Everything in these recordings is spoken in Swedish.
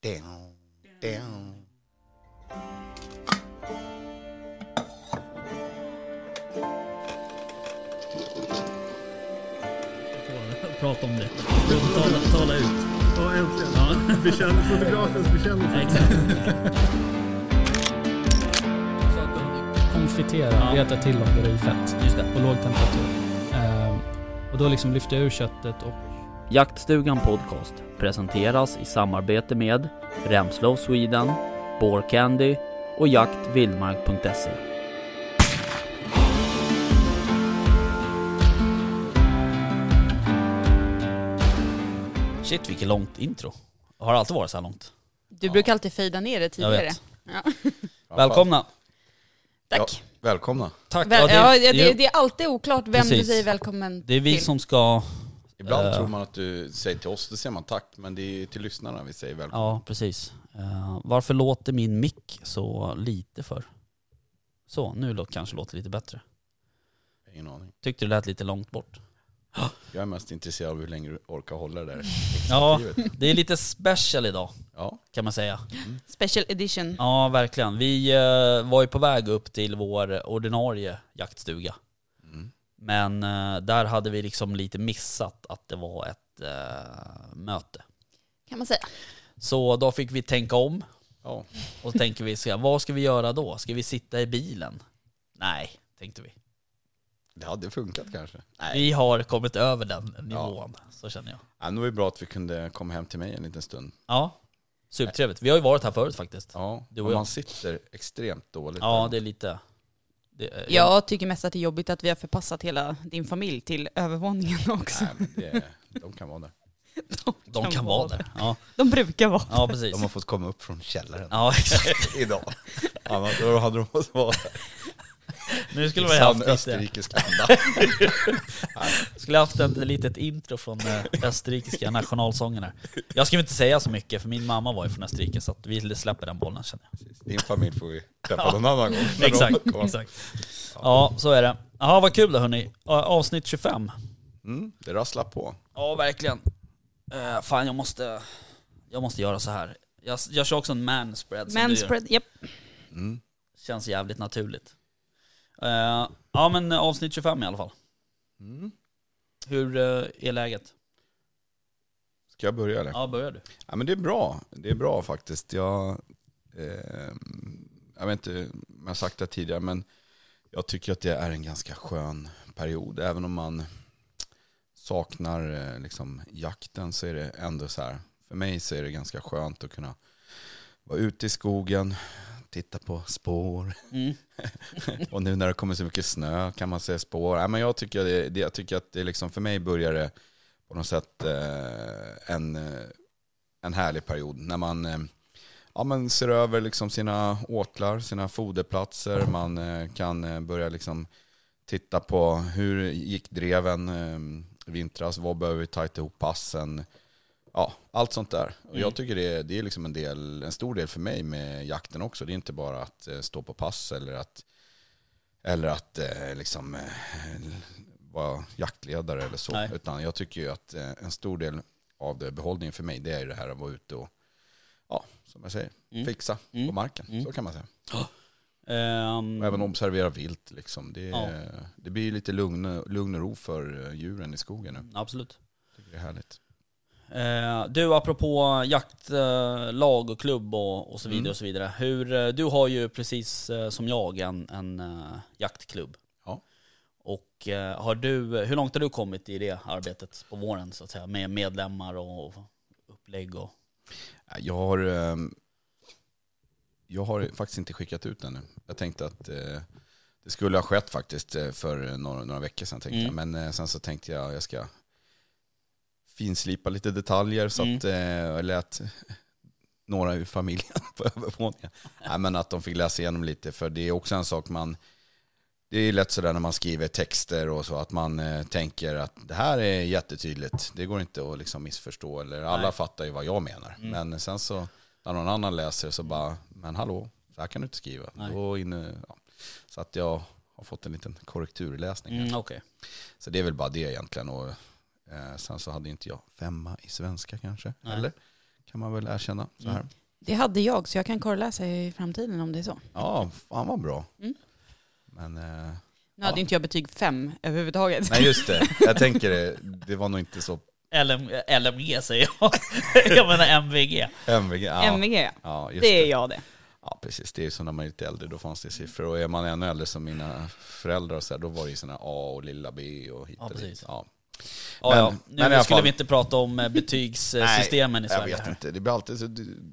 Down, down. Prata om det. Tala, tala ut. Ja, äntligen. Ja. Bekänn, fotografens bekännelse. Exakt. konfitera, Ja. reta till där det är fett Just det. på låg temperatur. Ehm, och då liksom lyfter jag ur köttet och Jaktstugan Podcast presenteras i samarbete med Remslow Sweden, Candy och jaktvildmark.se. Shit vilket långt intro. Har det alltid varit så här långt? Du brukar alltid fejda ner det Jag tidigare. vet. Ja. Välkomna. Tack. Välkomna. Tack. Väl, Ja, ja, det, jo, det är alltid oklart vem du Precis. säger välkommen det är vi till. som ska... Ibland Eh. tror man att du säger till oss, då säger man tack, men det är till lyssnarna vi säger välkomna. Ja, precis. Eh, varför låter min mick så lite för? Så, nu kanske låter lite bättre. Ingen aning. Tyckte det lät lite långt bort. Jag är mest intresserad av hur länge du orkar hålla det där Ja, det är lite special idag Ja, kan man säga. Special edition. Ja, verkligen. Vi eh, var ju på väg upp till vår ordinarie jaktstuga. Men eh, där hade vi liksom lite missat att det var ett eh, möte. Kan man säga. Så då fick vi tänka om ja. och så tänker vi, så här, vad ska vi göra då? Ska vi sitta i bilen? Nej, tänkte vi. det hade funkat kanske. Vi har kommit över den nivån, så känner jag. Ja, nu var det bra att vi kunde komma hem till mig en liten stund. Ja, supertrevligt. Vi har ju varit här förut faktiskt. Ja, Du och man sitter extremt dåligt. Ja, det är lite... Det, eh, Jag tycker mest att det är jobbigt att vi har förpassat hela din familj till övervåningen också. Nej, men det, de kan vara där. De kan vara där. Ja, De brukar vara ja precis. De har fått komma upp från källaren Ja, exakt. idag. Annars då hade de fått vara Nu skulle vi haft österrikisk anda. skulle haft ett litet intro från eh, österrikiska nationalsången här. Jag ska inte säga så mycket för min mamma var ju från Österrike så att vi släpper den bollen känner jag. Din familj får vi träffa någon annan gång. Exakt, exakt. Ja, så är det. Jaha, vad kul då hörni. Avsnitt 25. Mm, det rasslar på. Ja, verkligen. Uh, fan, jag måste, jag måste göra så här. Jag, jag kör också en manspread manspread. Japp. Mm. Känns jävligt naturligt. Eh, ja men avsnitt 25 i alla fall. Mm. Hur eh, är läget? Ska jag börja eller? Ja, börjar du. Ja, men det är bra. Det är bra faktiskt. Jag, eh, jag vet inte om jag har sagt det tidigare, men jag tycker att det är en ganska skön period. Även om man saknar eh, liksom, jakten så är det ändå så här. För mig så är det ganska skönt att kunna vara ute i skogen, titta på spår. Mm. Och nu när det kommer så mycket snö kan man se spår. Ja, men jag, tycker det, det, jag tycker att det liksom, för mig börjar det på något sätt eh, en, eh, en härlig period. När man eh, ja, men ser över liksom sina åtlar, sina foderplatser. Man eh, kan eh, börja liksom titta på hur gick dreven eh, vintras, vad behöver vi tajta ihop passen. Ja, allt sånt där. Och Mm. jag tycker det, är- det är liksom en, del, en stor del för mig med jakten också. Det är inte bara att eh, stå på pass eller att, eller att eh, liksom, eh, vara jaktledare eller så. Nej. Utan jag tycker ju att en stor del av det, behållningen för mig det är det här att vara ute och, ja, som jag säger, Mm. fixa Mm. på marken. Mm. Så kan man säga. Ehm, Och även observera vilt. Liksom. Det, Ja. det blir lite lugn, lugn och ro för djuren i skogen nu. Absolut. Tycker det är härligt. Eh, du, apropå jaktlag och klubb och, och så vidare Mm. och så vidare. Hur, eh, du har ju precis eh, som jag en, en eh, jaktklubb. Ja. Och eh, har du, hur långt har du kommit i det arbetet på våren så att säga? Med medlemmar och upplägg och... Jag har, ehm, jag har faktiskt inte skickat ut den nu. Jag tänkte att eh, det skulle ha skett faktiskt eh, för några, några veckor sedan. Tänkte Mm. jag. Men eh, sen så tänkte jag jag ska finslipa lite detaljer så Mm. att eh, jag lät några ur familjen på övervåningen. Nej, men att de fick läsa igenom lite. För det är också en sak man... Det är lätt sådär när man skriver texter och så att man eh, tänker att det här är jättetydligt. Det går inte att liksom missförstå. Eller alla Nej. fattar ju vad jag menar. Mm. Men sen så när någon annan läser så bara, men hallå, så här kan du inte skriva. Inne, ja. Så att jag har fått en liten korrekturläsning. Mm, Okej. Så det är väl bara det egentligen. Och, eh, sen så hade inte jag femma i svenska kanske. Nej. Eller? kan man väl erkänna. Så här. Mm. Det hade jag, så jag kan korreläsa i framtiden om det är så. Ja, fan vad bra. Mm. Men, eh, Nu hade Ja. inte jag betyg fem överhuvudtaget. nej just det, jag tänker det, det var nog inte så LM, LMG säger jag. jag menar MVG. MVG. Ja, MVG, ja, just det är jag det. Ja, precis. Det är ju så när man är lite äldre, då fanns det siffror. Och är man ännu äldre som mina föräldrar, så här, då var det ju sådana A och lilla B och hit Ja, och dit. precis. Ja. Ja, Men- ja. men Nu alla skulle fall- vi inte prata om eh, betygssystemen i jag Sverige. vet här. inte, det blir alltid så,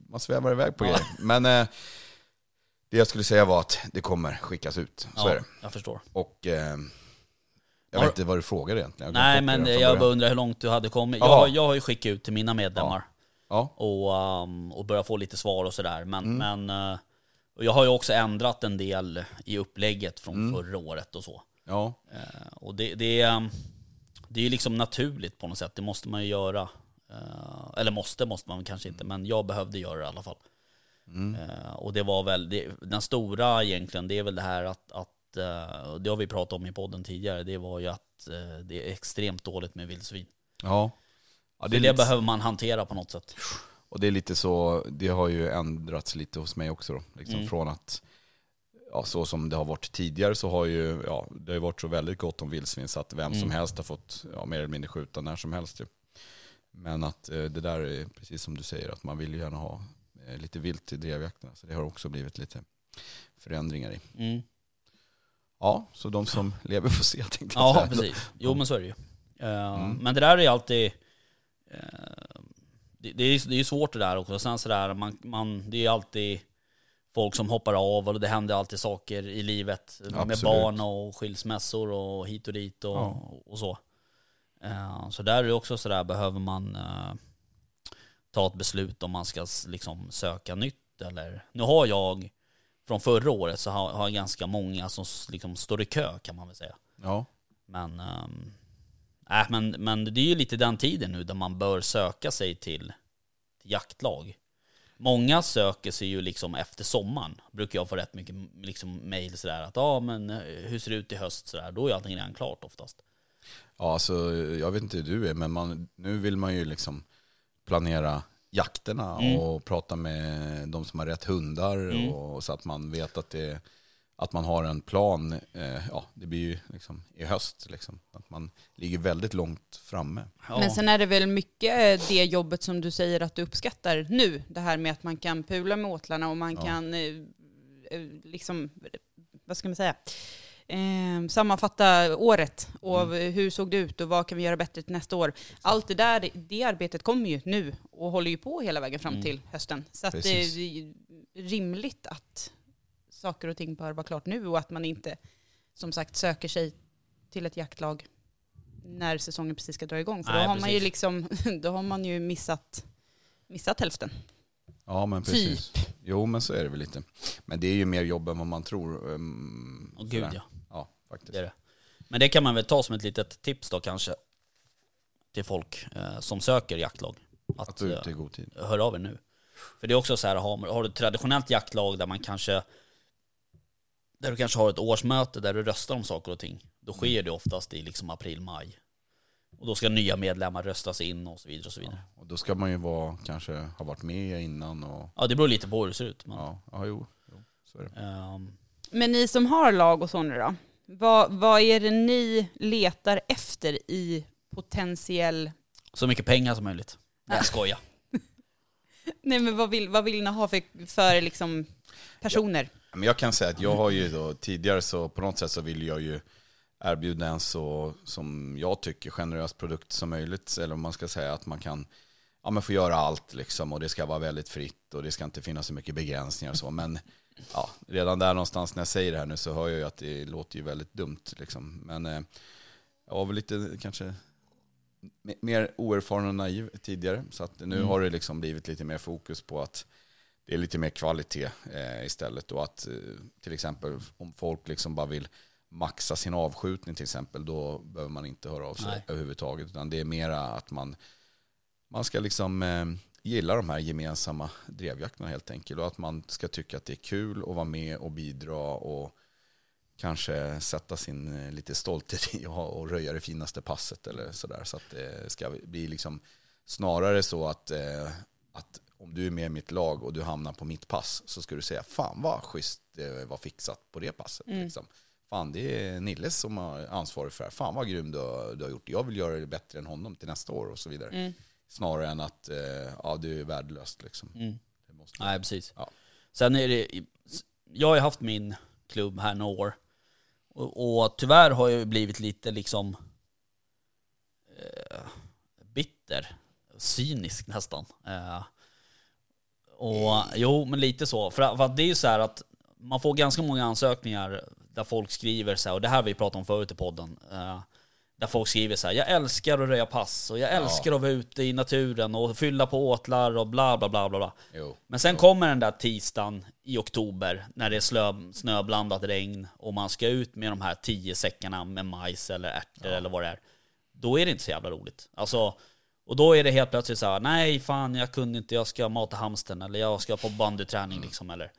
man svävar iväg på Ja. grejer. Men eh, det jag skulle säga var att det kommer skickas ut, så Ja, är det. jag förstår. Och eh, jag vet inte vad du frågar egentligen. Jag Nej, men jag bara undrar hur långt du hade kommit. Jag, har- jag har ju skickat ut till mina medlemmar Ja, och, um, och börjat få lite svar och sådär. Men, Mm. men och jag har ju också ändrat en del i upplägget från Mm. förra året och så. ja, Eh, och det, det, är, um, det är ju liksom naturligt på något sätt, det måste man ju göra. Eh, eller måste, måste man kanske inte, men jag behövde göra det i alla fall. mm. Eh, och det var väl, det, den stora egentligen, det är väl det här att, att eh, det har vi pratat om i podden tidigare, det var ju att det är extremt dåligt med vildsvin. ja. ja det, är det lite, behöver man hantera på något sätt. Och det är lite så, det har ju ändrats lite hos mig också då. Liksom Mm. Från att, ja så som det har varit tidigare så har ju, ja det har varit så väldigt gott om vildsvin så att vem som Mm. helst har fått, ja mer eller mindre skjuta när som helst ju. Men att eh, det där är precis som du säger, att man vill ju gärna ha eh, lite vilt i drevjakterna. Så det har också blivit lite förändringar i. Mm. Ja, så de som lever får se tänkte jag Ja, precis. Jo men så är det ju. Eh, Mm. Men det där är alltid, eh, det, det är ju det är svårt det där också. Sen sådär, man, man, det är alltid folk som hoppar av och det händer alltid saker i livet. Med Absolut. barn och skilsmässor och hit och dit och, Ja. och så. Eh, Så där är det också sådär, behöver man eh, ta ett beslut om man ska liksom söka nytt eller... Nu har jag, från förra året så har, har jag ganska många som liksom står i kö kan man väl säga. Ja, Men, um, äh, men, men det är ju lite den tiden nu där man bör söka sig till, till jaktlag. Många söker sig ju liksom efter sommaren. Brukar jag få rätt mycket liksom mail sådär att ja men eh, hur ser det ut i höst sådär. Då är allting redan klart oftast. ja alltså, jag vet inte hur du är, men man, nu vill man ju liksom planera jakterna Mm. och prata med de som har rätt hundar Mm. och, så att man vet att, det, att man har en plan. Eh, ja, det blir ju liksom i höst, liksom, att man ligger väldigt långt framme. Ja. Men sen är det väl mycket eh, det jobbet som du säger att du uppskattar nu. Det här med att man kan pula med åtlarna och man Ja. kan eh, eh, liksom, vad ska man säga, eh, sammanfatta året och Mm. hur såg det ut och vad kan vi göra bättre till nästa år. Allt det där, det arbetet kommer ju nu och håller ju på hela vägen fram Mm. till hösten. Så att det är rimligt att saker och ting bör vara klart nu och att man inte som sagt söker sig till ett jaktlag när säsongen precis ska dra igång. För Nej, då har man ju liksom, då har man ju missat, missat hälften. Ja, men precis. Jo, men så är det väl lite. Men det är ju mer jobb än vad man tror. Um, Åh, gud ja. Ja, faktiskt. Det är det. Men det kan man väl ta som ett litet tips då kanske. Till folk eh, som söker jaktlag. Att Att, vara eh, ute i god tid. hör av er nu. För det är också så här, har, har du traditionellt jaktlag där man kanske där du kanske har ett årsmöte där du röstar om saker och ting. Då sker det oftast i liksom april, maj. Och då ska nya medlemmar röstas in och så vidare och så vidare. Och då ska man ju vara, kanske ha varit med innan och Ja, det beror lite på hur det ser ut. Men, ja, ja jo, jo så är det. ehm, Men ni som har lag och så nu då, vad, vad är det ni letar efter i potentiell... så mycket pengar som möjligt. Nej, jag skojar. Nej men vad vill, vad vill ni ha för, för liksom personer? Men jag kan säga att jag har ju då tidigare så på något sätt så vill jag ju erbjuda en så, som jag tycker, generös produkt som möjligt. Eller om man ska säga att man kan ja, men få göra allt liksom och det ska vara väldigt fritt och det ska inte finnas så mycket begränsningar och så. Men ja, redan där någonstans när jag säger det här nu så hör jag ju att det låter ju väldigt dumt liksom. Men eh, jag var väl lite kanske me- mer oerfaren och naiv tidigare. Så att nu Mm. har det liksom blivit lite mer fokus på att det är lite mer kvalitet eh, istället. Och att eh, till exempel om folk liksom bara vill maxa sin avskjutning till exempel, då behöver man inte höra av sig Nej. överhuvudtaget. Utan det är mera att man, man ska liksom eh, gilla de här gemensamma drevjakterna helt enkelt. Och att man ska tycka att det är kul att vara med och bidra och kanske sätta sin eh, lite stolthet i att och röja det finaste passet eller sådär. Så att det ska bli liksom snarare så att, eh, att du är med i mitt lag och du hamnar på mitt pass så ska du säga fan vad schysst det var fixat på det passet. Mm. Liksom. Fan det är Nilles som har ansvarig för det här. Fan vad grym du har, du har gjort. Jag vill göra det bättre än honom till nästa år och så vidare. Mm. Snarare än att eh, ja, du är värdelöst liksom. Mm. Det måste Nej, precis. Ja. Sen är det, jag har ju haft min klubb här några år. Och, och tyvärr har jag blivit lite liksom eh, bitter, cynisk nästan. Eh, och jo, men lite så. För, för det är ju så här att man får ganska många ansökningar där folk skriver så här, och det här har vi pratat om förut i podden. Eh, där folk skriver så här, jag älskar att röja pass och jag älskar att vara ute i naturen och fylla på åtlar och bla bla bla bla bla. Jo. Men sen kommer den där tisdagen i oktober när det är slö, snöblandat regn och man ska ut med de här tio säckarna med majs eller ärtor eller vad det är. Då är det inte så jävla roligt. Alltså, och då är det helt plötsligt så här, nej fan jag kunde inte, jag ska mata hamsten eller jag ska på bandyträning liksom eller.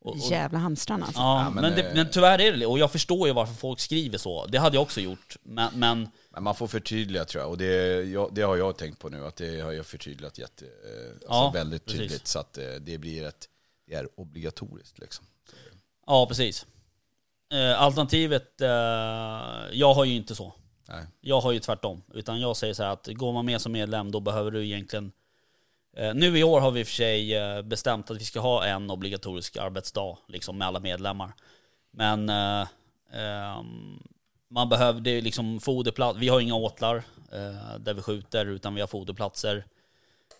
Och, och, Jävla hamstrarna alltså. ja, Ja, men, men, det, men tyvärr är det och jag förstår ju varför folk skriver så. Det hade jag också gjort. Men, men Men man får förtydliga tror jag. Och det, jag, det har jag tänkt på nu. Att det har jag förtydligat jätte, eh, alltså Ja, väldigt precis. tydligt. Så att eh, det blir ett, det är obligatoriskt liksom. ja, precis. Eh, alternativet, jag har ju inte så. Nej. Jag har ju tvärtom. Utan jag säger så här att går man med som medlem då behöver du egentligen eh, Nu i år har vi i och för sig eh, bestämt att vi ska ha en obligatorisk arbetsdag liksom med alla medlemmar. Men eh, eh, man behöver, det liksom foderplats, vi har inga åtlar eh, där vi skjuter utan vi har foderplatser.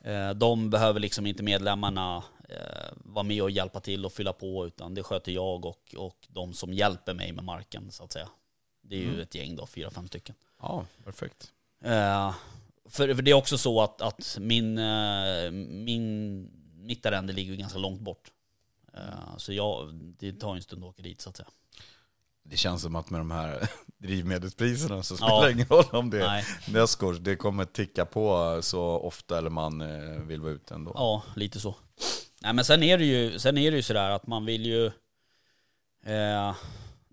Eh, de behöver liksom inte medlemmarna eh, vara med och hjälpa till och fylla på utan det sköter jag och, och de som hjälper mig med marken så att säga. Det är ju ett gäng då, fyra, fem stycken. Ja, perfekt. Eh, för, för det är också så att, att min, eh, min, mitt arrende ligger ju ganska långt bort. Eh, så jag, det tar en stund att åka dit så att säga. Det känns som att med de här drivmedelspriserna så spelar Ja. det ingen roll om det är Nej. nästgårds. Det kommer ticka på så ofta eller man vill vara ute ändå. Ja, lite så. Nej men sen är det ju, sen är det ju sådär att man vill ju... Eh,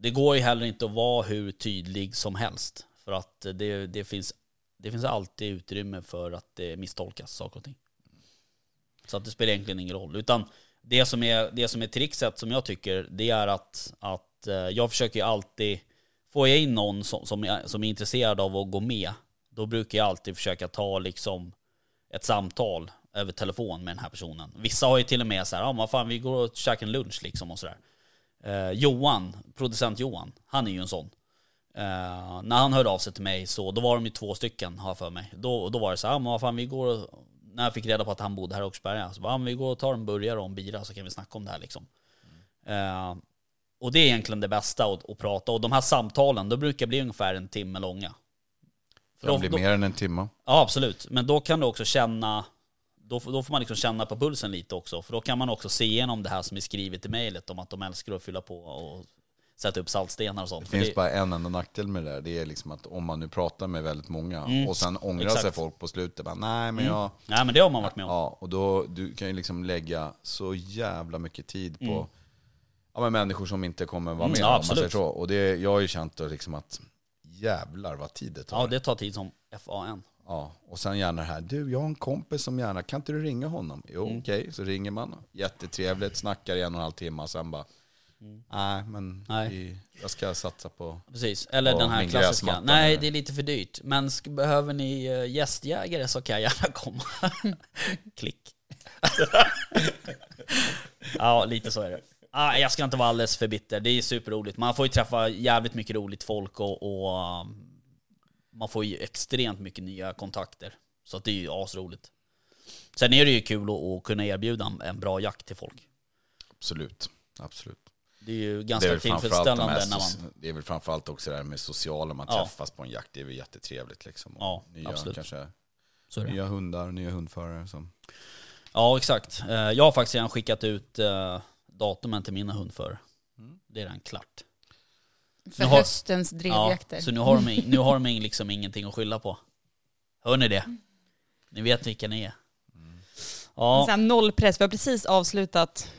det går ju heller inte att vara hur tydlig som helst. För att det, det, finns, det finns alltid utrymme för att det misstolkas saker och ting. Så att det spelar egentligen ingen roll. Utan det som är, det som är trixet som jag tycker, det är att, att eh, jag försöker alltid... Får jag in någon som, som, är, som är intresserad av att gå med, då brukar jag alltid försöka ta liksom ett samtal över telefon med den här personen. Vissa har ju till och med så här, ja men fan vi går och käkar en lunch liksom och sådär. Eh, Johan, producent Johan, han är ju en sån. Eh, när han hörde av sig till mig så, då var de ju två stycken har jag för mig. Då, då var det så här, men vad fan vi går och, när jag fick reda på att han bodde här i Åkersberga, så bara, men vi går och tar en burgare och en bira så kan vi snacka om det här liksom. Eh, och det är egentligen det bästa att, att prata, och de här samtalen, då brukar bli ungefär en timme långa. För då- blir då- mer än en timme. Ja absolut, men då kan du också känna då, får- då får man liksom känna på pulsen lite också, för då kan man också se igenom det här som är skrivet i mejlet om att de älskar att fylla på och sätta upp saltstenar och sånt. Det För finns det, bara en enda nackdel med det där. Det är liksom att om man nu pratar med väldigt många Mm, och sen ångrar exakt. sig folk på slutet. Bara, Nej men Mm. jag... Nej men det har man varit med om. Ja, och då du kan ju liksom lägga så jävla mycket tid på Mm. ja, men människor som inte kommer vara Mm, med. ja, om man säger så. Och det, jag har ju känt då liksom att jävlar vad tid det tar. Ja det tar tid som FAN. Ja, och sen gärna det här, du jag har en kompis som gärna, kan inte du ringa honom? Jo Mm. okej, så ringer man. Jättetrevligt, snackar i en och en halv timme och sen bara, nej men Mm. Nej. Vi, jag ska satsa på... Precis, eller Och den här klassiska. Nej det är lite för dyrt, men sk- behöver ni eh, gästjägare så kan jag gärna komma. Klick. ja lite så är det. Ah, jag ska inte vara alldeles för bitter, det är superroligt. Man får ju träffa jävligt mycket roligt folk och, och um, man får ju extremt mycket nya kontakter. Så att det är ju asroligt. Sen är det ju kul att, att kunna erbjuda en- bra jakt till folk. Absolut, absolut. Det är ju Det är, ganska framförallt de tillfredsställande här, när man... det är väl framförallt också det här med sociala, man Ja. träffas på en jakt, det är väl jättetrevligt liksom. Och Ja, nya, absolut. Kanske nya hundar, nya hundförare som... Ja, exakt. Eh, Jag har faktiskt redan skickat ut eh, datumen till mina hundförare. Mm. Det är redan klart. För Nu har- höstens Ja, drevjakter. så nu har, de, nu har de liksom ingenting att skylla på. Hör ni det? Ni vet vilka ni är. Ja, Så här, noll press. Vi har precis avslutat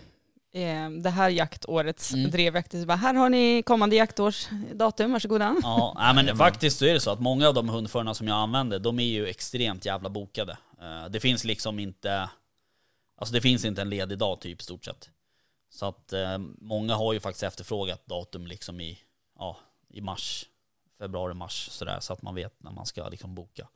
eh, det här jaktårets Mm. drevjakter. Så bara, här har ni kommande jaktårs datum, varsågoda. ja nej, men faktiskt så är det så att många av de hundförarna som jag använder, de är ju extremt jävla bokade. Eh, Det finns liksom inte... Alltså det finns inte en ledig dag typ stort sett. Så att eh, många har ju faktiskt efterfrågat datum liksom i, ja, i mars, februari, mars sådär. Så att man vet när man ska liksom boka.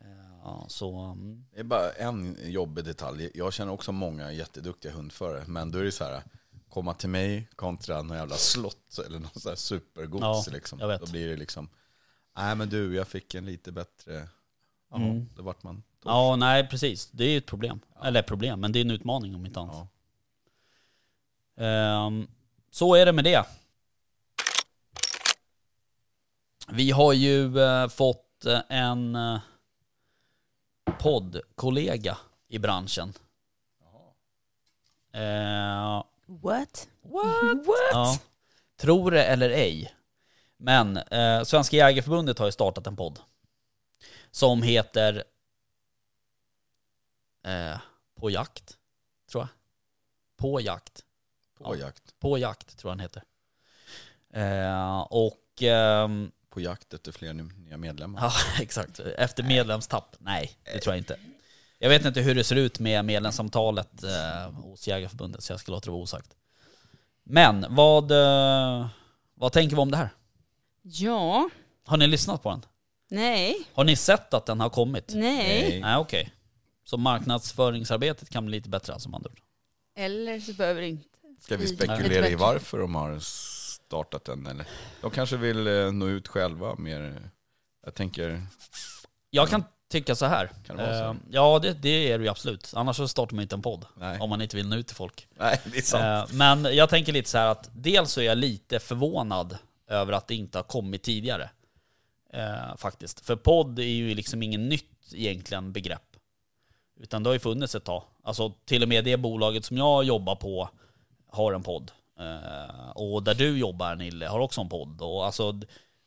Eh, ja, så mm, Det är bara en jobbig detalj. Jag känner också många jätteduktiga hundförare. Men då är det så här, komma till mig kontra någon jävla slott eller någon sån här supergods. Ja, liksom. Då blir det liksom, nej men du, jag fick en lite bättre... Ja, Mm. då vart man torsk. ja, nej precis. Det är ju ett problem. Eller ett problem, men det är en utmaning om inte annat. Ja. Ehm, så är det med det. Vi har ju eh, fått eh, en eh, poddkollega i branschen. Eh, What? ja. Tror det eller ej. Men eh, Svenska Jägareförbundet har ju startat en podd. Som heter eh, På jakt, tror jag. På jakt. På Ja. jakt. På jakt tror jag den heter. Eh, och ehm, På jakt efter fler nya medlemmar. ja, exakt. Efter medlemstapp? Nej, det tror jag inte. Jag vet inte hur det ser ut med medlemssamtalet eh, hos Jägareförbundet så jag ska låta det vara osagt. Men vad, eh, vad tänker vi om det här? Ja, Har ni lyssnat på den? nej, Har ni sett att den har kommit? nej. Nej, okej. Så marknadsföringsarbetet kan bli lite bättre alltså ord. Eller så behöver det inte. Ska vi spekulera i varför de har startat den? Eller? De kanske vill eh, nå ut själva mer. Jag tänker, Jag kan tycka så här. Kan det vara så? Eh, ja, det, det är det ju absolut. Annars så startar man inte en podd. nej. Om man inte vill nå ut till folk. nej det är sant. Eh, Men jag tänker lite så här att dels så är jag lite förvånad över att det inte har kommit tidigare. Eh, faktiskt. För podd är ju liksom ingen nytt egentligen begrepp. Utan det har ju funnits ett tag. Alltså till och med det bolaget som jag jobbar på har en podd. Eh, och där du jobbar Nille har också en podd. Och alltså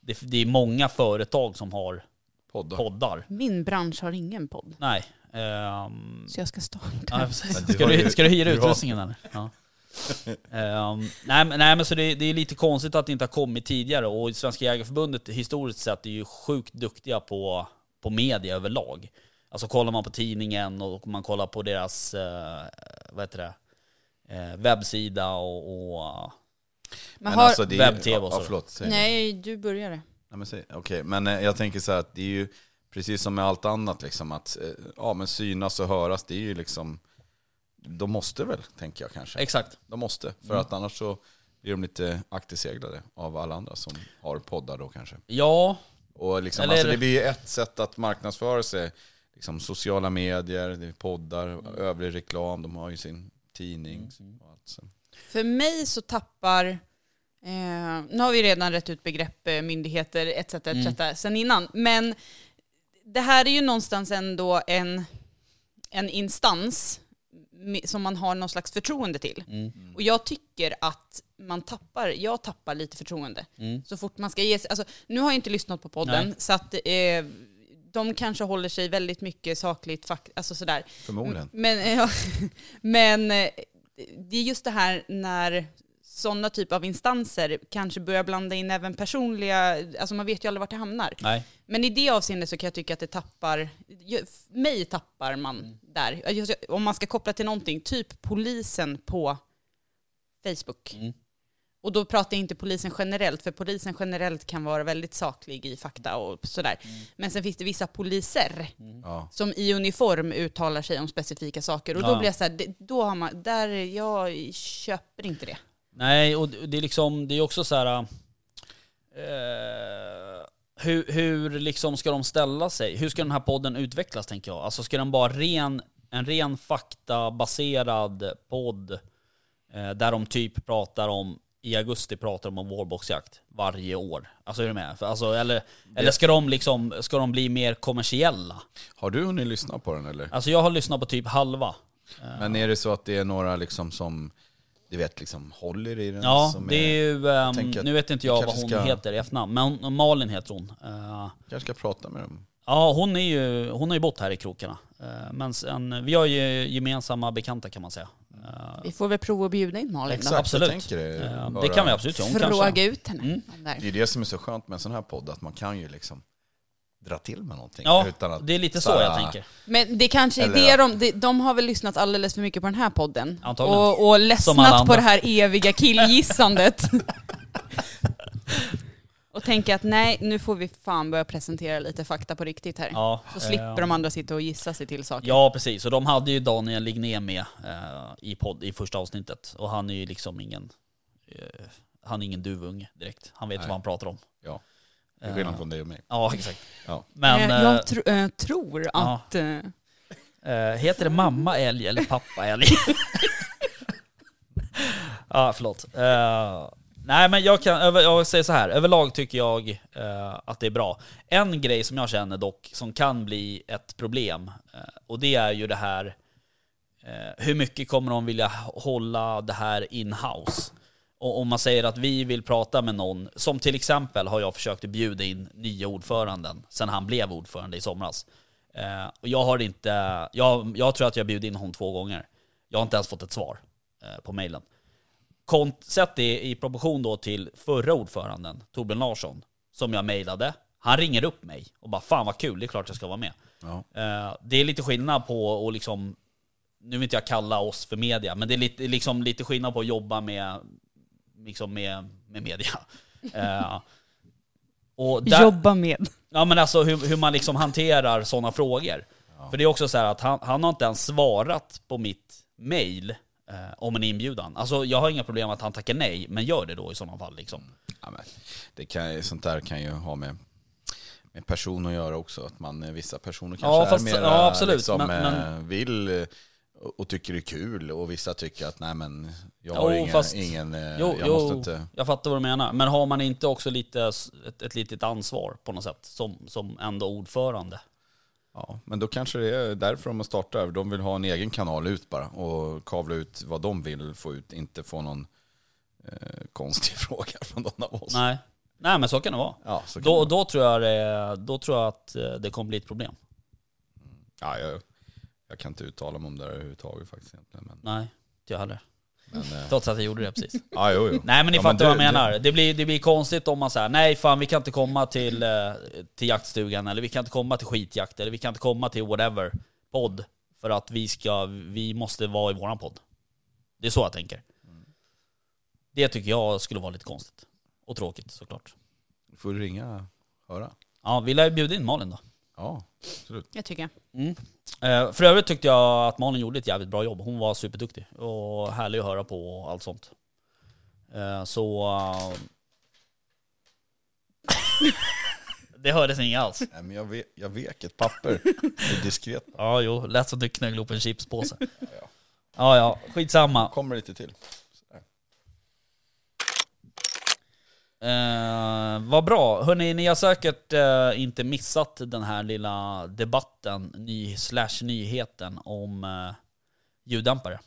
det, det är många företag som har Poddar. poddar. Min bransch har ingen podd. Nej. ehm, Så jag ska starta. Ja. Men du Ska du, ju- ska du hyra du har- utrustningen eller? Ja. Ehm, nej, men- nej men så det, det är lite konstigt att det inte har kommit tidigare och Svenska Jägareförbundet historiskt sett är ju sjukt duktiga på, på media överlag. Alltså kollar man på tidningen och man kollar på deras, eh, vad heter det, webbsida och, och Men Men har, alltså det är, webb-tv och ja, så. förlåt, nej, du började. Säg- Okej, men eh, jag tänker så här att det är ju precis som med allt annat liksom att eh, ja, men synas och höras, det är ju liksom de måste väl, tänker jag kanske. exakt. De måste, för Mm. att annars så blir de lite akterseglade av alla andra som har poddar då kanske. Ja, Och liksom, Eller- alltså det blir ju ett sätt att marknadsföra sig. Liksom sociala medier, poddar, övrig reklam, de har ju sin tidning. Och allt så. För mig så tappar, eh, nu har vi redan rätt ut begrepp, eh, myndigheter etc. etc. sen innan, men det här är ju någonstans ändå en, en instans som man har någon slags förtroende till. Mm. Och jag tycker att man tappar, jag tappar lite förtroende. Mm. Så fort man ska ge sig, alltså, nu har jag inte lyssnat på podden, Nej. så att eh, de kanske håller sig väldigt mycket sakligt, fakt, alltså sådär. Förmodligen. Men, ja, men eh, det är just det här när sådana typer av instanser kanske börjar blanda in även personliga, alltså man vet ju aldrig vart det hamnar. nej. Men i det avseendet så kan jag tycka att det tappar, mig tappar man Mm. där. Om man ska koppla till någonting, typ polisen på Facebook. Mm. Och då pratar jag inte polisen generellt, för polisen generellt kan vara väldigt saklig i fakta och sådär. Mm. Men sen finns det vissa poliser Ja. som i uniform uttalar sig om specifika saker. Och Ja. då blir jag så här, det- då har man, där, jag köper inte det. Nej, och det det är liksom, det är också så här. Eh, hur, hur liksom ska de ställa sig? Hur ska den här podden utvecklas tänker jag? Alltså ska den vara ren, en ren faktabaserad podd eh, där de typ pratar om i augusti pratar de om vårboxjakt varje år. Alltså är du med? För, alltså, eller, eller ska de liksom, ska de bli mer kommersiella? Har du hunnit lyssna på den eller? Alltså jag har lyssnat på typ halva. Men är det så att det är några liksom som, du vet, liksom håller i den? Ja, som det är ju, ehm, tänker att nu vet inte jag vad hon ska- heter i efternamn, men Malin heter hon. Eh, kanske ska prata med dem. ja, hon, är ju, hon har ju bott här i krokarna. Eh, men sen, vi har ju gemensamma bekanta kan man säga. Vi får väl prova att bjuda in Malin Exakt, då. absolut. jag tänker det. Bara- det kan vi absolut göra. Fråga kanske... ut henne. Mm. det är det som är så skönt med en sån här podd, att man kan ju liksom dra till med någonting. Ja, utan att, det är lite så här, jag tänker. Men det kanske är det de, de, de har väl lyssnat alldeles för mycket på den här podden. Antagligen. Och, och ledsnat på det här eviga killgissandet. och tänker att nej, nu får vi fan börja presentera lite fakta på riktigt här. Ja, Så slipper eh, de andra sitta och gissa sig till saker. Ja, precis. Och de hade ju Daniel Ligné med eh, i, podd, i första avsnittet. Och han är ju liksom ingen... Eh, han är ingen duvunge direkt. Han vet Nej. vad han pratar om. Ja, till skillnad från dig och mig. Ja, exakt. Ja. Men... Eh, eh, jag eh, tror ja. att... Eh, Eh, heter det mamma älg eller pappa älg? ja, förlåt. Eh, nej, men jag kan över, jag säger så här. Överlag tycker jag eh, att det är bra. En grej som jag känner dock som kan bli ett problem, eh, och det är ju det här eh, hur mycket kommer de vilja hålla det här in-house? Och om man säger att vi vill prata med någon, som till exempel har jag försökt bjuda in nya ordföranden sen han blev ordförande i somras. Eh, och jag har inte, jag, jag tror att jag bjudit in honom två gånger. Jag har inte ens fått ett svar eh, på mejlen. Kont- Sätt det i proportion då till förra ordföranden, Torbjörn Larsson, som jag mejlade. Han ringer upp mig och bara 'Fan vad kul, det är klart jag ska vara med' Ja. Eh, Det är lite skillnad på att liksom, nu vill inte jag kalla oss för media, men det är lite, liksom lite skillnad på att jobba med, liksom med, med media. Eh, och där, jobba med. Ja men alltså hur, hur man liksom hanterar sådana frågor. För det är också så här att han, han har inte ens svarat på mitt mail eh, om en inbjudan. Alltså jag har inga problem att han tackar nej, men gör det då i sådana fall liksom. Ja, men det kan, sånt där kan ju ha med, med person att göra också. Att man, eh, vissa personer kanske Ja, är fast- mer ja, absolut, Liksom, men- eh, men- vill eh, och, tycker det är kul och vissa tycker att nej men jag har Jo, ingen, fast- ingen eh, Jo, jag jo måste inte... jag fattar vad du menar. Men har man inte också lite, ett, ett litet ansvar på något sätt som, som ändå ordförande? Ja, men då kanske det är därför de startar. De vill ha en egen kanal ut bara och kavla ut vad de vill få ut. Inte få någon eh, konstig fråga från någon av oss. Nej. Nej men så kan det vara. Ja, kan Då, det då, tror jag det, då tror jag att eh, det kommer bli ett problem. ja, jag, jag kan inte uttala mig om det här överhuvudtaget faktiskt. Men, Nej, inte jag heller. Men, eh, Trots att jag gjorde det precis. ja, jo, jo. Nej men ni Ja, fattar du- vad jag du- menar. Det blir, det blir konstigt om man säger nej fan vi kan inte komma till, eh, till jaktstugan eller vi kan inte komma till skitjakt eller vi kan inte komma till whatever podd för att vi ska, vi måste vara i våran podd. Det är så jag tänker. Det tycker jag skulle vara lite konstigt. Och tråkigt såklart. får du ringa och höra. Ja, vi lär bjuda in Malin då. Ja, absolut. Jag tycker. Eh, för övrigt tyckte jag att Malin gjorde ett jävligt bra jobb. Hon var superduktig och härlig att höra på och allt sånt. Eh, så... eh, det hördes inget alls. Nej, men jag, ve, jag vek ett papper. Det är diskret. Ja, jo, lät som du knögglade upp en chipspåse. Ja, ja, skitsamma. Kommer lite till. Eh, vad bra. Hörni, ni har säkert eh, inte missat den här lilla debatten, ny, slash nyheten om eh, ljuddämpare.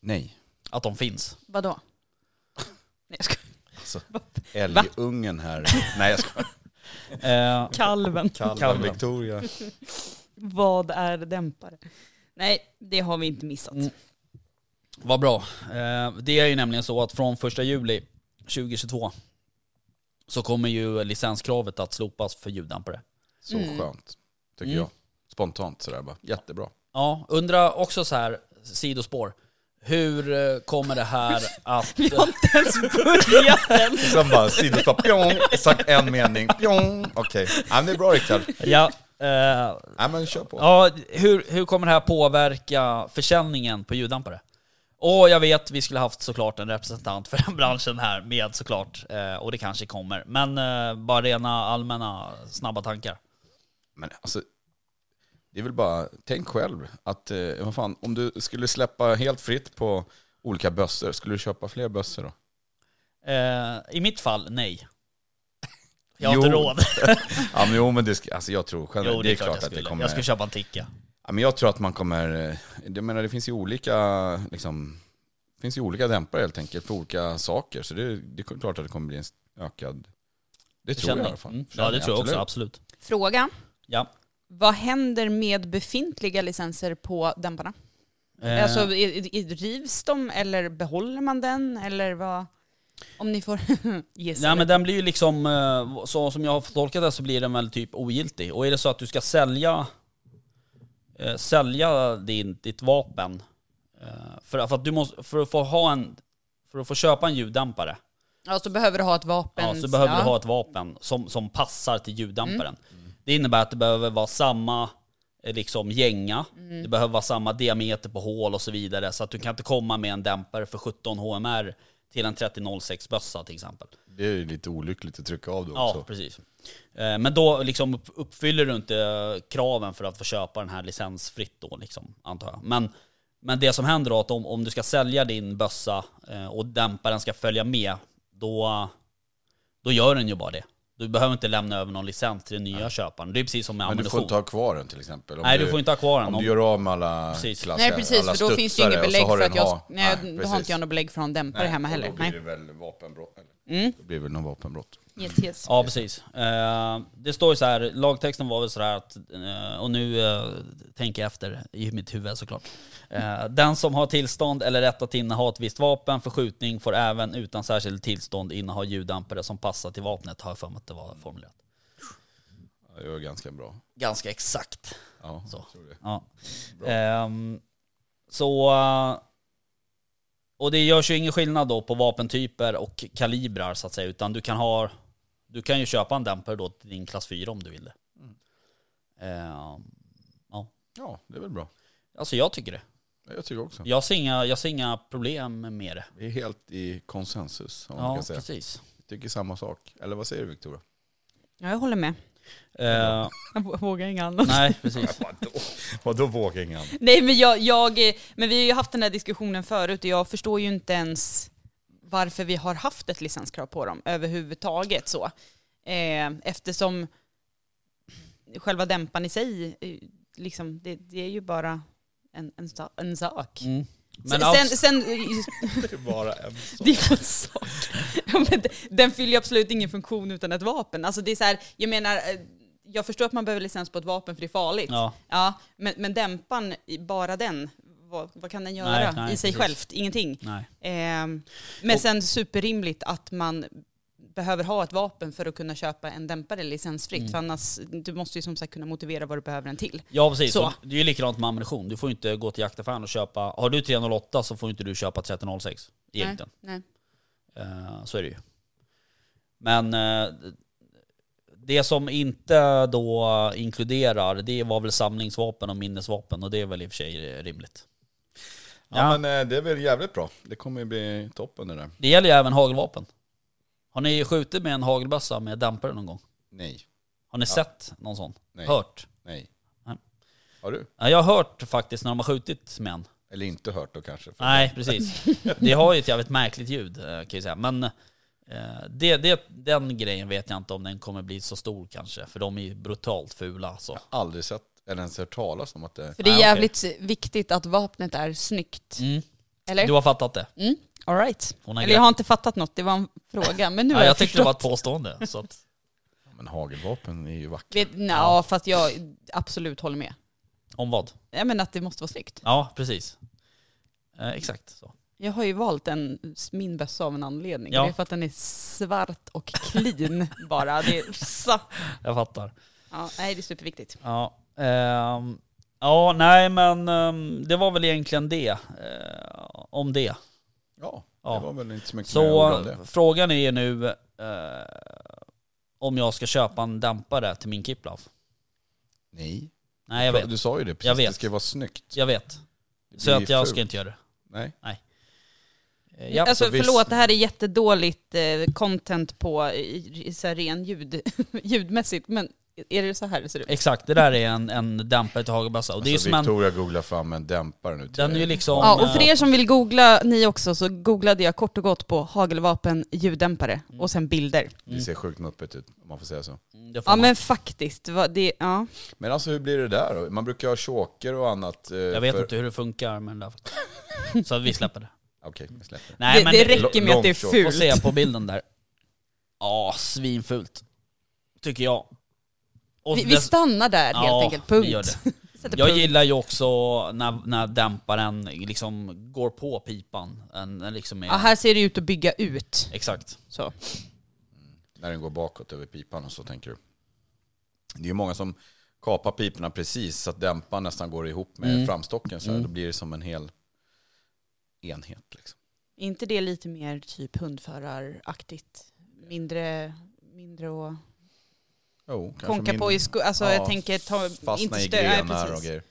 Nej. Att de finns. Vadå? Nej jag skojar. Alltså, älgungen här. Nej jag skojar. Eh, Kalven. Kallar Kalven. Victoria. Vad är dämpare? Nej, det har vi inte missat. Mm. Vad bra. Eh, det är ju nämligen så att från första juli 2022 så kommer ju licenskravet att slopas för ljuddämpare. Så Mm. skönt. Tycker Mm. jag. Spontant sådär bara. Jättebra. Ja, undrar också så här, sidospår. Hur eh, kommer det här att... Vi har inte ens börjat än. Sen bara sidostopp, pjong, sagt en mening, pjong. Okej, ja, men det är bra Rickard. ja, eh, Ja men kör på. ja, hur, hur kommer det här påverka försäljningen på ljuddämpare? Och jag vet, vi skulle haft såklart en representant för den branschen här med såklart. Eh, och det kanske kommer. Men eh, bara rena allmänna snabba tankar. Men alltså, det är väl bara, tänk själv att, eh, vad fan, om du skulle släppa helt fritt på olika bössor, skulle du köpa fler bössor då? Eh, I mitt fall, nej. Jag har Jo. inte råd. Ja men jo men det, alltså jag tror själv, Jo, det är klart jag att det kommer, Jag skulle köpa en ticka. Ja, men jag tror att man kommer, eh, jag menar det finns ju olika, liksom, det finns ju olika dämpare helt enkelt för olika saker, så det, det är klart att det kommer bli en ökad, det tror jag i alla fall. Mm. Ja, det tror jag också, absolut. Fråga. Ja. Vad händer med befintliga licenser på dämparna? Eh, Alltså, rivs de eller behåller man den? Eller vad? Om ni får gissa. Nej men den blir ju liksom, eh, så som jag har tolkat det så blir den väl typ ogiltig. Och är det så att du ska sälja, eh, sälja din, ditt vapen, eh, för, för att du måste, för att få ha en, för att få köpa en ljuddämpare, Ja, så behöver du ha ett vapen. ja, så behöver ja. Mm. du ha ett vapen som, som passar till ljuddämparen. Det innebär att det behöver vara samma eh, liksom gänga, Mm. det behöver vara samma diameter på hål och så vidare. Så att du kan inte komma med en dämpare för 17 HMR till en 3006 bössa till exempel. Det är ju lite olyckligt att trycka av då Ja, också. precis. Eh, Men då liksom upp- uppfyller du inte kraven för att få köpa den här licensfritt då, liksom, antar jag. Men, men det som händer då är att om, om du ska sälja din bössa eh, och dämparen ska följa med, då, då gör den ju bara det. Du behöver inte lämna över någon licens till den nya köparen. Det är precis som med Men du ammunition. får inte ha kvar den till exempel. Om Nej, du får inte ha kvar den. Om Om- du gör av med alla Precis. klasser, Nej precis, alla för då finns det inget belägg har för att jag... ha- nej, då har inte jag något belägg för någon dämpare Nej, hemma och heller. Då blir Nej. det väl vapenbrott. Eller? Mm. Då blir det väl någon vapenbrott. Yes, yes. Ja, precis. Eh, det står ju så här, lagtexten var väl så här att, eh, och nu eh, tänker jag efter i mitt huvud såklart. Den som har tillstånd eller rätt att inneha ett visst vapen för skjutning får även utan särskilt tillstånd inneha ljuddämpare som passar till vapnet, har jag för mig att det var formulerat. Ja, det var ganska bra. Ganska exakt. Ja, Så. jag tror det. Ja. Ehm, så... eh, Och det görs ju ingen skillnad då på vapentyper och kalibrar så att säga, utan du kan ha... Du kan ju köpa en dämpare då till din klass 4 om du vill det. Ehm, ja, Ja, det är väl bra. alltså jag tycker det. Jag tycker också. Jag ser inga, jag ser inga problem med det. Vi är helt i konsensus, om man Ja, kan säga. precis. Vi tycker samma sak. Eller vad säger du Victoria? Ja, jag håller med. Eh, Jag vå- vågar inget annat. nej, precis. Vadå? Vadå vågar ingen? Nej men jag, jag, men vi har ju haft den här diskussionen förut och jag förstår ju inte ens varför vi har haft ett licenskrav på dem överhuvudtaget så. Eh, eftersom själva dämparen i sig, eh, liksom, det, det är ju bara en, en, en sak. Mm. Men sen, outs- sen, Det är bara en sak. det är en sak. Men den- fyller ju absolut ingen funktion utan ett vapen. Alltså det är så här, jag menar, eh, jag förstår att man behöver licens på ett vapen för det är farligt. ja, Ja, men, men dämpan, bara den, vad, vad kan den göra Nej, nej, i sig precis. självt? Ingenting. nej. Ehm, men Och- sen superrimligt att man behöver ha ett vapen för att kunna köpa en dämpare licensfritt. Mm. För annars, du måste ju som sagt kunna motivera vad du behöver den till. Ja precis, Så. det är ju likadant med ammunition. Du får ju inte gå till jaktaffären och köpa, har du 308 så får inte du köpa 1306 egentligen. Nej. Eh, så är det ju. Men eh, det som inte då inkluderar, det var väl samlingsvapen och minnesvapen och det är väl i och för sig rimligt. Ja, Ja. men eh, det är väl jävligt bra. Det kommer ju bli toppen det där. Det gäller ju även hagelvapen. Har ni skjutit med en hagelbössa med dämpare någon gång? Nej. Har ni sett någon sån? Nej. Hört? Nej. Nej. Har du? Ja, jag har hört faktiskt när de har skjutit med en. Eller inte hört då kanske? För Nej, precis. Det har ju ett jävligt märkligt ljud eh, kan jag säga. Men eh, det, det, den grejen vet jag inte om den kommer bli så stor kanske. För de är ju brutalt fula så. Jag har aldrig sett eller ens hört talas om att det... För det är okej. jävligt viktigt att vapnet är snyggt. Mm. Eller? Du har fattat det? Mm, all right. Eller jag har inte fattat något, det var en fråga. Men nu har ja, jag, jag tyckte det var förstått. ett påstående. Så att, Men hagelvapen är ju vackert. Vet, ja, fast jag absolut håller med. om vad? Ja, men att det måste vara snyggt. Ja, precis. Eh, exakt så. Jag har ju valt en, min bössa av en anledning. Ja. Det är för att den är svart och clean bara. Det är så. Jag fattar. Ja, nej, det är superviktigt. Ja, ehm, ja nej men ehm, det var väl egentligen det. eh, om det. Ja, Ja. det var väl inte så mycket Så om det. frågan är nu eh, om jag ska köpa en dämpare till min Kiplav. Nej. Nej jag vet. Du sa ju det precis, Jag vet. det ska vara snyggt. Jag vet. Så att jag fult. ska inte göra det. Nej. Eh, Ja, alltså förlåt, det här är jättedåligt eh, content på så här ren ljud, ljudmässigt. Men är det så här det ser ut? exakt, det där är en, en dämpare till hagelbössa. Och det är ju alltså, som en... Victoria googlar fram en dämpare nu till Den är dig. liksom... Ja, och för er som vill googla, ni också, så googlade jag kort och gott på hagelvapen ljuddämpare och sen bilder. Det ser sjukt muppigt ut, om man får säga så. mm, får Ja man. men faktiskt, det, ja. Men alltså hur blir det där då? Man brukar ha choker och annat. eh, Jag vet för... inte hur det funkar med den där. Så vi släpper det. Okej, vi släpper. Nej det, men det räcker med att det är långkört. får fult. se på bilden där. Ja, svinfult. Tycker jag. Och Vi, vi stannar där helt Ja, enkelt, punkt. vi gör det. Jag punkt. gillar ju också när, när dämparen liksom går på pipan. En, en liksom är, Ja, här ser det ut att bygga ut. Exakt. Så. När den går bakåt över pipan och så tänker du. Det är ju många som kapar piporna precis så att dämparen nästan går ihop med Mm. framstocken. Så här, Mm. Då blir det som en hel enhet. Liksom. Är inte det lite mer typ hundföraraktigt? Mindre, mindre och Kanske konka på i sko- Alltså Ja, jag tänker ta, Fastna inte i stö- ja, grenar.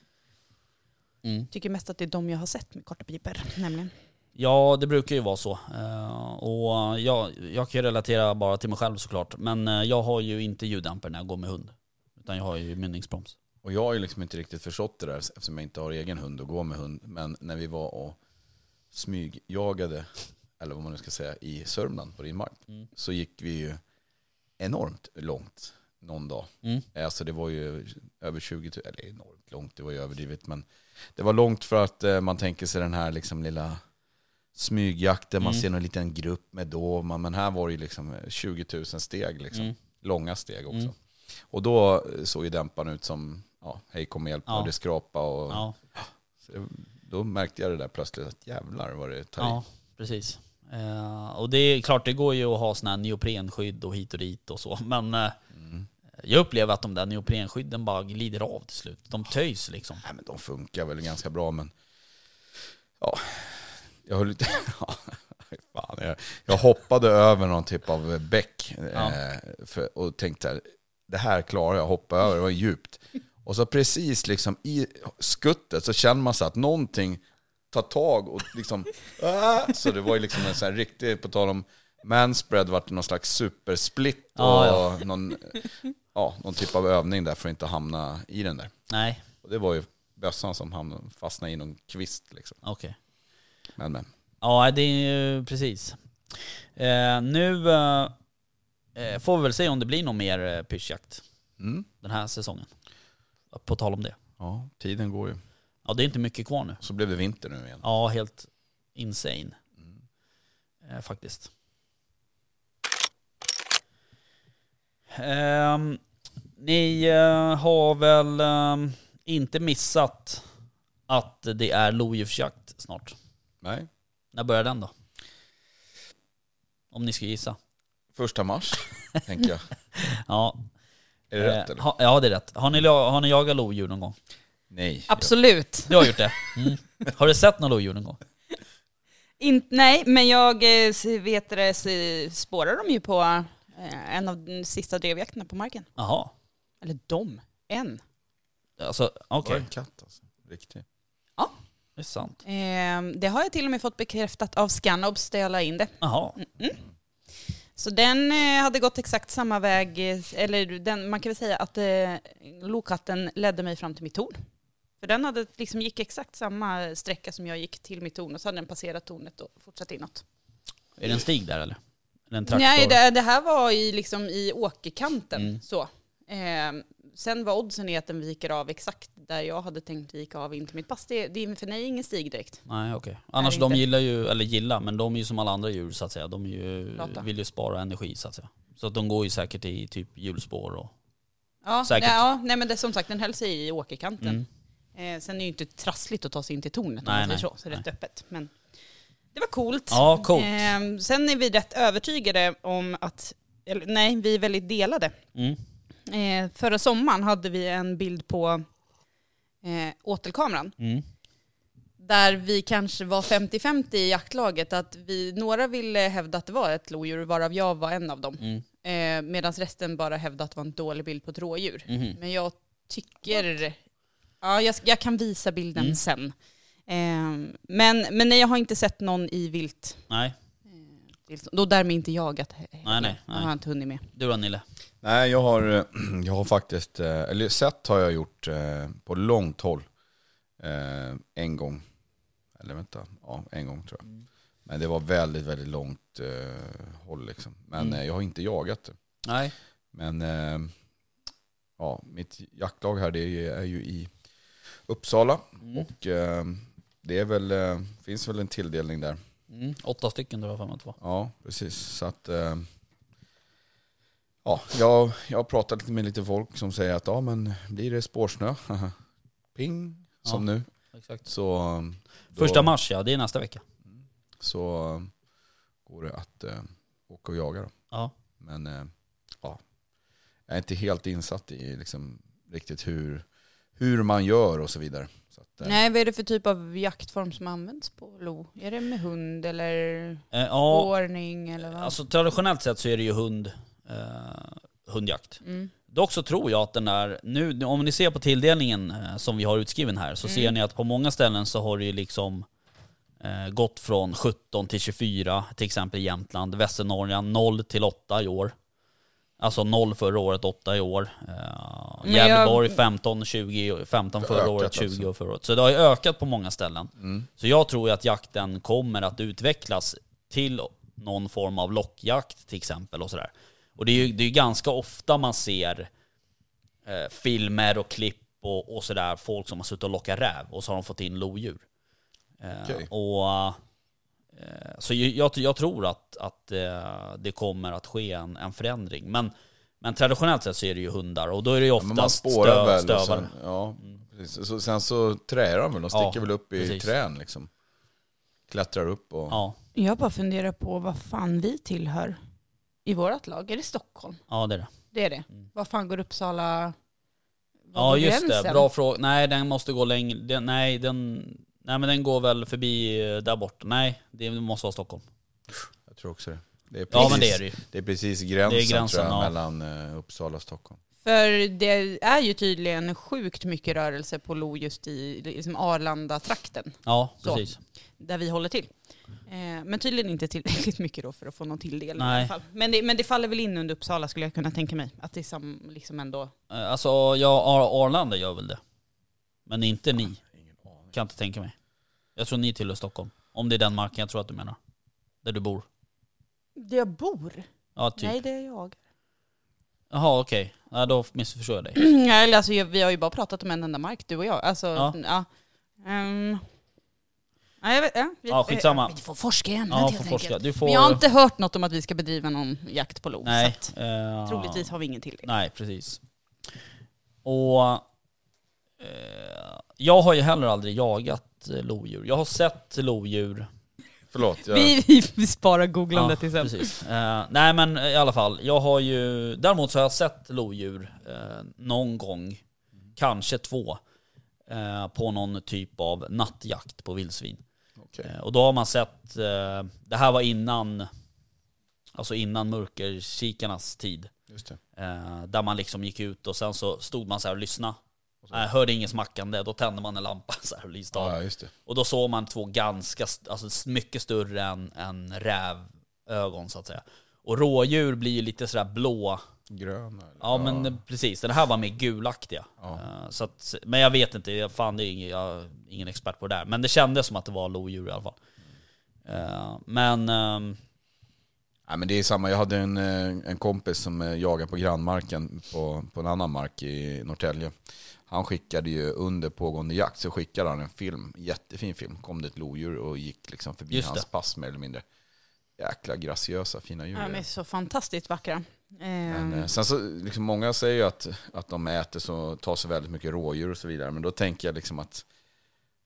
Mm. Tycker mest att det är de jag har sett med korta piper, nämligen. Ja, det brukar ju vara så. Eh, och jag, jag kan ju relatera bara till mig själv såklart. Men eh, jag har ju inte ljuddämpare när jag går med hund. Utan jag har ju mynningsbroms. Och jag har ju liksom inte riktigt förstått det där eftersom jag inte har egen hund och går med hund. Men när vi var och smygjagade, eller vad man nu ska säga, i Sörmland på din mark. Mm. Så gick vi ju enormt långt någon dag. Mm. Alltså det var ju över 20 000, eller enormt långt, det var ju överdrivet. Men det var långt för att eh, man tänker sig den här liksom lilla smygjakten, man Mm. ser någon liten grupp med dov, men här var det ju liksom 20 000 steg liksom. Mm. Långa steg också. Mm. Och då såg ju dämparen ut som, ja, hej kom och hjälp Ja. och det skrapa och Ja, då märkte jag det där plötsligt att jävlar vad det tar ja precis. Eh, och det är klart, det går ju att ha sådana här neoprenskydd och hit och dit och så. Men eh. Mm. jag upplever att de där neoprenskydden bara glider av till slut. De töjs liksom. Nej men de funkar väl ganska bra men ja, jag höll ja, fan, jag, jag hoppade över någon typ av bäck Ja. eh, för, och tänkte här, det här klarar jag, hoppa över, det var djupt. Och så precis liksom i skuttet så känner man så att någonting tar tag och liksom, ah! så det var ju liksom en sån här riktig, på tal om manspread, vart det någon slags supersplit och Ja, Någon, ja, någon typ av övning där för att inte hamna i den där. Nej, Och det var ju bössan som hamnade, fastnade i någon kvist liksom. okej. Men men. Ja, det är ju precis. Eh, nu eh, eh, får vi väl se om det blir någon mer eh, pyrschjakt Mm. den här säsongen. På tal om det. Ja, tiden går ju. Ja, det är inte mycket kvar nu. Så blev det vinter nu igen. Ja, helt insane. Eh, faktiskt. Ehm, ni eh, har väl ehm, inte missat att det är lodjursjakt snart? Nej. När börjar den då? Om ni ska gissa. Första mars, tänker jag. Ja, Är det rätt eh, eller? ha, ja det är rätt. Har ni, har ni jagat lodjur någon gång? Nej. Absolut. Du har gjort det? Mm. Har du sett några lodjur någon gång? In, nej, men jag eh, vet det, spårar dem ju på eh, en av de sista drevjakterna på marken. Jaha. Eller de, en. Alltså, okej. en katt alltså? Riktigt. Det är sant. Eh, det har jag till och med fått bekräftat av Scannobs där jag la in det. Jaha. Så den eh, hade gått exakt samma väg, eller den, man kan väl säga att eh, lokatten ledde mig fram till mitt torn. För den hade liksom gick exakt samma sträcka som jag gick till mitt torn och så hade den passerat tornet och fortsatt inåt. Är det en stig där eller? Eller? Nej, det, det här var i, liksom, i åkerkanten. Mm. Så. Eh, sen var oddsen i att den viker av exakt där jag hade tänkt vika av in till mitt pass. Det, det är för mig ingen stig direkt. Nej okej. Annars Nej, de inte. gillar ju, eller gillar, men de är ju som alla andra djur så att säga. De ju, vill ju spara energi så att säga. Så att de går ju säkert i typ hjulspår och... Ja, Säkert. ja nej, men det, som sagt, den höll sig i åkerkanten. Mm. Eh, sen är det ju inte trassligt att ta sig in till tornet om Nej, man säger så, så det är rätt öppet. Men det var coolt. Ja, coolt. Eh, sen är vi rätt övertygade om att, eller, nej, vi är väldigt delade. Mm. Eh, förra sommaren hade vi en bild på eh, åtelkameran Mm. där vi kanske var 50-50 i jaktlaget. Att vi, några ville hävda att det var ett lodjur, varav jag var en av dem. Mm. Eh, Medan resten bara hävdade att det var en dålig bild på ett rådjur. Mhm. Men jag tycker... Ja, jag, jag kan visa bilden Mm. sen. Eh, men, men nej, jag har inte sett någon i vilt. Nej, vilt- Då därmed inte jagat heller. Nej, nej, Jag nej. har inte hunnit med. du då Nille? Nej, jag har, eh, jag har faktiskt, eh, eller sett har jag gjort eh, på långt håll. Eh, En gång. Eller vänta, ja en gång tror jag. Men det var väldigt, väldigt långt eh, håll liksom. Men Mm. eh, jag har inte jagat det. Nej. Men eh, ja, mitt jaktlag här det är ju i Uppsala. Mm. Och eh, det är väl, eh, finns väl en tilldelning där. Mm. Åtta stycken tror jag för mig att det var. Ja, precis. Så att, eh, ja, jag, jag har pratat med lite folk som säger att ja, men blir det spårsnö, ping, som nu. Exakt. Så, då, Första mars ja, det är nästa vecka. så går det att eh, åka och jaga. Då. Ja. Men eh, ja, jag är inte helt insatt i liksom, riktigt hur, hur man gör och så vidare. Så att, eh, Nej, vad är det för typ av jaktform som används på lo? Är det med hund eller Eh, ja, ordning eller vad? alltså traditionellt sett så är det ju hund, eh, hundjakt. Mm. Dock så tror jag att den där, nu, om ni ser på tilldelningen eh, som vi har utskriven här, så ser ni att på många ställen så har det ju liksom eh, gått från 17 till 24, till exempel i Jämtland, Västernorrland 0 till 8 i år. Alltså 0 förra året, 8 i år. Eh, Men jag- Gävleborg 15, 20, 15 Det har förra året, 20 alltså. och förra året. Så det har ju ökat på många ställen. mm. Så jag tror ju att jakten kommer att utvecklas till någon form av lockjakt till exempel och sådär. Och det är ju det är ganska ofta man ser eh, filmer och klipp och, och sådär, folk som har suttit och lockat räv och så har de fått in lodjur. Eh, Okej. och, så ju- jag, jag tror att, att eh, det kommer att ske en, en förändring. Men, men traditionellt sett så är det ju hundar och då är det ju Ja, men man oftast spårar stö, väl stövare. sen, ja, precis. Så, sen så träar de väl, de Ja, sticker väl upp i precis. trän liksom. Klättrar upp och... Ja, Jag bara funderar på vad fan vi tillhör i vårt lag. Är det Stockholm? ja, det är det. Det är det. Mm. Vad fan går Uppsala... Ja går just det, gränsen? bra fråga. Nej den måste gå längre, den, nej den, nej men den går väl förbi eh, där borta. Nej, det måste vara Stockholm. Jag tror också det. Det är Ja precis, men det är det ju. det är precis gränsen, Det är gränsen, tror jag, ja. mellan eh, Uppsala och Stockholm. För det är ju tydligen sjukt mycket rörelse på lo just i liksom Arlanda-trakten, Ja, Så. precis. där vi håller till. Eh, men tydligen inte tillräckligt mycket då för att få någon tilldelning i Nej. alla fall. Men det, men det faller väl in under Uppsala skulle jag kunna tänka mig. Att det är sam, liksom ändå... Alltså ja, Ar- Arlanda gör väl det. Men inte ni. Ingen aning. Kan inte tänka mig. Jag tror ni tillhör Stockholm. Om det är den marken jag tror att du menar. Där du bor. Där jag bor? Ja, typ. Nej, det är jag. Jaha, okej. Ja, då missförstår jag dig. Nej, alltså, jag- vi har ju bara pratat om en enda mark, du och jag. Alltså, Ja. ja. Ehm, nej, jag vet, ja, vi, Ja, skitsamma. Vi får forska i ämnet Ja, helt får enkelt. forska. Du får... Men jag har inte hört något om att vi ska bedriva någon jakt på lo. Nej. Så att, eh, troligtvis har vi ingen tilldelning. Nej, precis. Och jag har ju heller aldrig jagat eh, lodjur. Jag har sett lodjur. Förlåt, jag, Vi, vi sparar googlandet till sen. precis. Eh, nej men i alla fall, jag har ju... Däremot så har jag sett lodjur eh, någon gång, kanske två, eh, på någon typ av nattjakt på vildsvin. Eh, och då har man sett, eh, det här var innan, alltså innan mörkerkikarnas tid. Just det. Eh, där man liksom gick ut och sen så stod man så här och lyssnade. Eh, hörde inget smackande, då tände man en lampa så här och lyste av. Ja. Och då såg man två ganska, alltså mycket större än, än rävögon så att säga. Och rådjur blir ju lite sådär blå. Gröna eller? Ja, men precis, den här var mer gulaktiga. Ja. Eh, så att, men jag vet inte, jag, fan det är ingen, jag är ingen expert på det där. Men det kändes som att det var lodjur i alla fall. Eh, men, ehm, Nej, men det är samma, jag hade en, eh, en kompis som jagade på grannmarken på, på en annan mark i Norrtälje. Han skickade ju under pågående jakt så skickade han en film, jättefin film. Kom det ett lodjur och gick liksom förbi Just hans det. pass mer eller mindre. Jäkla graciösa fina djur. Ja, de är så fantastiskt vackra. Men, Ehm, eh, sen så, liksom, många säger ju att, att de äter så, tar sig väldigt mycket rådjur och så vidare. Men då tänker jag liksom att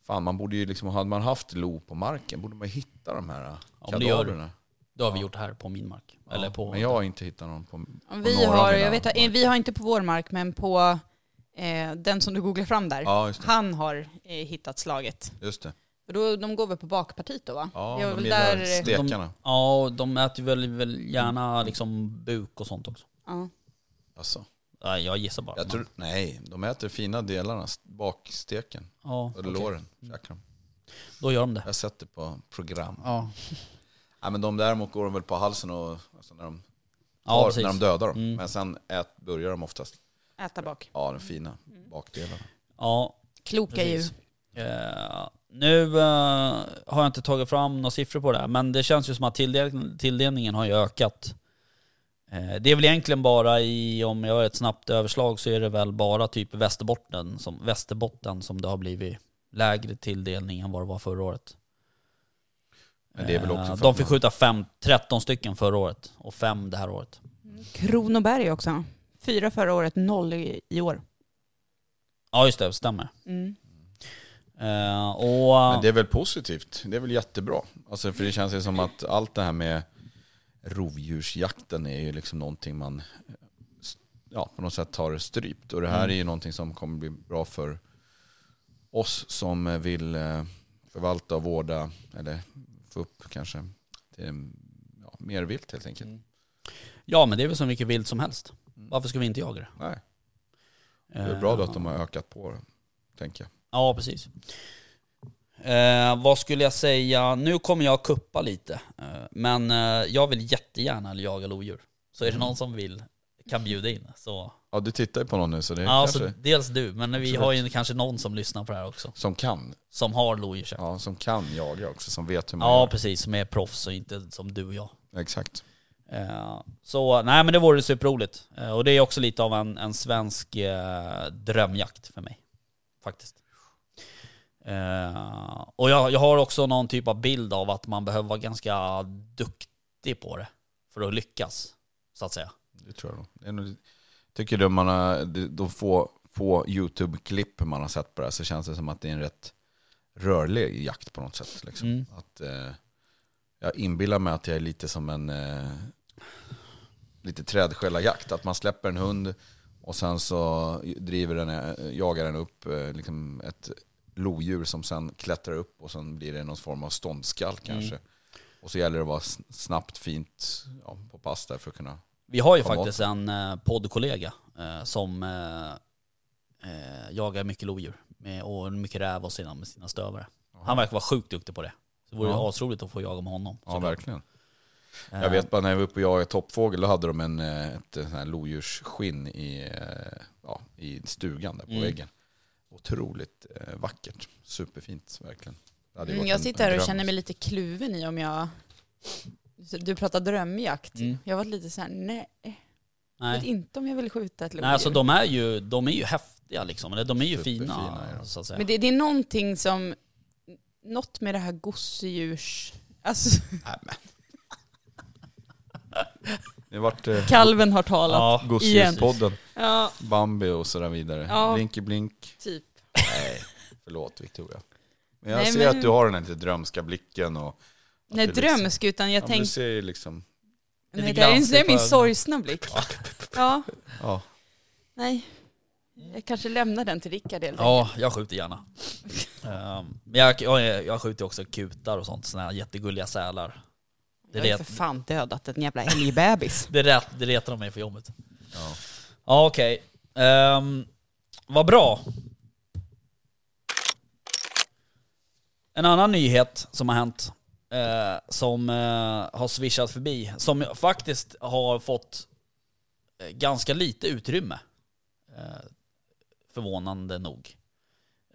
fan, man borde ju liksom, hade man haft lo på marken borde man ju hitta de här Ja, gör du. kadaverna. det har vi Ja. gjort här på min mark. Ja, Eller på... Men jag har inte hittat någon på, på vi, några av har, mina jag vet, vi har inte på vår mark, men på eh, den som du googlar fram där. Ja. Han har eh, hittat slaget. Just det. Då, de går väl på bakpartiet då va? Ja, de väl gillar där- stekarna. Ja, och de äter väl, väl gärna liksom buk och sånt också. Ja. Alltså, Ja, jag gissar bara. jag tror, nej, de äter fina delarna, baksteken, ja, eller okej. låren. käkar de. Då gör de det. Jag har sett det på program. Ja, Nej, men de däremot går de väl på halsen och, alltså, när, de ja tar, precis. när de dödar dem. Mm. Men sen ät, börjar de oftast, Äta bak. ja de fina bakdelarna. Ja, Kloka Precis. djur. Eh, nu eh, har jag inte tagit fram några siffror på det här, men det känns ju som att tilldel tilldelningen har ju ökat. Eh, det är väl egentligen bara i, om jag gör ett snabbt överslag, så är det väl bara typ Västerbotten som, Västerbotten som det har blivit lägre tilldelning än vad det var förra året. Men det är väl också Eh, för De fick man- skjuta fem, 13 stycken förra året och fem det här året. Kronoberg också. Fyra förra året, noll i, i år. Ja just det, stämmer. Mm. Eh, och, Men det är väl positivt. Det är väl jättebra. Alltså, för det känns ju som att allt det här med rovdjursjakten är ju liksom någonting man ja, på något sätt har strypt. Och det här är ju någonting som kommer bli bra för oss som vill eh, förvalta och vårda, eller få upp kanske till ja, mer vilt helt enkelt. ja men det är väl som vilket vilt som helst. Varför ska vi inte jaga det? Nej, det är bra då att de har ökat på det, tänker jag. Ja, precis. Eh, vad skulle jag säga? Nu kommer jag kuppa lite. Eh, men eh, jag vill jättegärna jaga lodjur. Så är det någon som vill kan bjuda in. Så, Ja, du tittar ju på någon nu så det är ja, kanske så dels du, men vi Absolut. har ju kanske någon som lyssnar på det här också. som kan. Som har lodjursjakt. Ja, Ja, som kan jaga också, som vet hur man gör. precis. Som är proffs och inte som du och jag. Exakt. Eh, så nej men det vore superroligt. Eh, och det är också lite av en, en svensk eh, drömjakt för mig. Faktiskt. Och jag, jag har också någon typ av bild av att man behöver vara ganska duktig på det. För att lyckas, så att säga. Det tror jag nog. Tycker du man har, de- få, få YouTube-klipp man har sett på det här så känns det som att det är en rätt rörlig jakt på något sätt. Liksom. Mm. Att, jag inbillar mig att jag är lite som en eh, lite trädskällarjakt. Att man släpper en hund och sen så driver den, eh, jagar den upp eh, liksom ett lodjur som sen klättrar upp och sen blir det någon form av ståndskall kanske. Och så gäller det att vara snabbt, fint ja, på pass där för att kunna Vi har ju faktiskt en eh, poddkollega eh, som eh, eh, jagar mycket lodjur. Med, och mycket räv och sina, med sina stövare. Han verkar vara sjukt duktig på det. Det vore Ja. asroligt att få jaga med honom. Ja, verkligen. Eh, Jag vet bara när jag var uppe och jagade toppfågel, då hade de en, eh, ett sån här lodjursskinn i, eh, ja, i stugan där på Mm. väggen. Otroligt eh, vackert. Superfint, verkligen. Mm, jag en- sitter en här och dröm. känner mig lite kluven i om jag... Du pratar drömjakt. Mm. Jag var lite så här, nej. Jag vet Nej. inte om jag vill skjuta ett lodjur. Nej, alltså de är ju, de är ju häftiga liksom. De är ju Superfina fina, att säga. Men det, det är någonting som... Något med det här gosedjurs... Alltså, Nej, men. Det vart eh, kalven har talat. Ja, Gosedjurspodden, Ja, Bambi och sådär vidare. Ja. Blinky blink. typ. Nej, förlåt Victoria. Men jag Nej, ser men- att du har den här lite drömska blicken och... att Nej, du liksom- drömsk, utan jag Ja, men du tänkte... ser ju liksom... Nej, det är, på min ögonen. sorgsna blick. Ja, Ja, nej. Jag kanske lämnar den till Rickard helt enkelt. Ja, jag skjuter gärna. Ehm, Men jag, jag, jag skjuter också kutar och sånt, såna här jättegulliga sälar. Det, Jag har för fan dödat en jävla älgbebis. det, ret, det retar de mig för jobbet. ja. Ja, okej. Um, vad bra. En annan nyhet som har hänt, eh, som eh, har swishat förbi, som faktiskt har fått eh, ganska lite utrymme, eh, förvånande nog.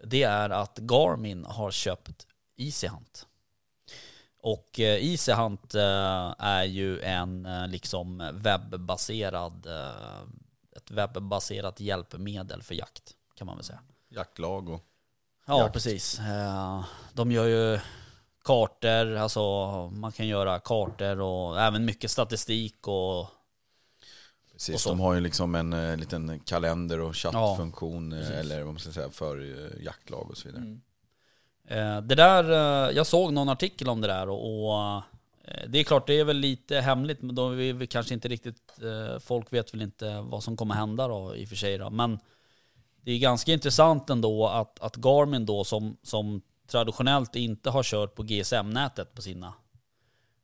Det är att Garmin har köpt Easyhunt. Och eh, Easyhunt eh, är ju en eh, liksom webbaserad, ett webbaserat hjälpmedel för jakt kan man väl säga. Jaktlag och... Ja, Jakt. precis. De gör ju kartor, alltså man kan göra kartor och även mycket statistik och Precis, de har ju liksom en eh, liten kalender och chattfunktion eh, eller vad man ska säga för eh, jaktlag och så vidare. Eh, Det där, eh, jag såg någon artikel om det där och, och eh, det är klart det är väl lite hemligt men då är vi kanske inte riktigt, eh, folk vet väl inte vad som kommer hända då i och för sig då. Men det är ganska intressant ändå att, att Garmin då som, som traditionellt inte har kört på GSM-nätet på sina,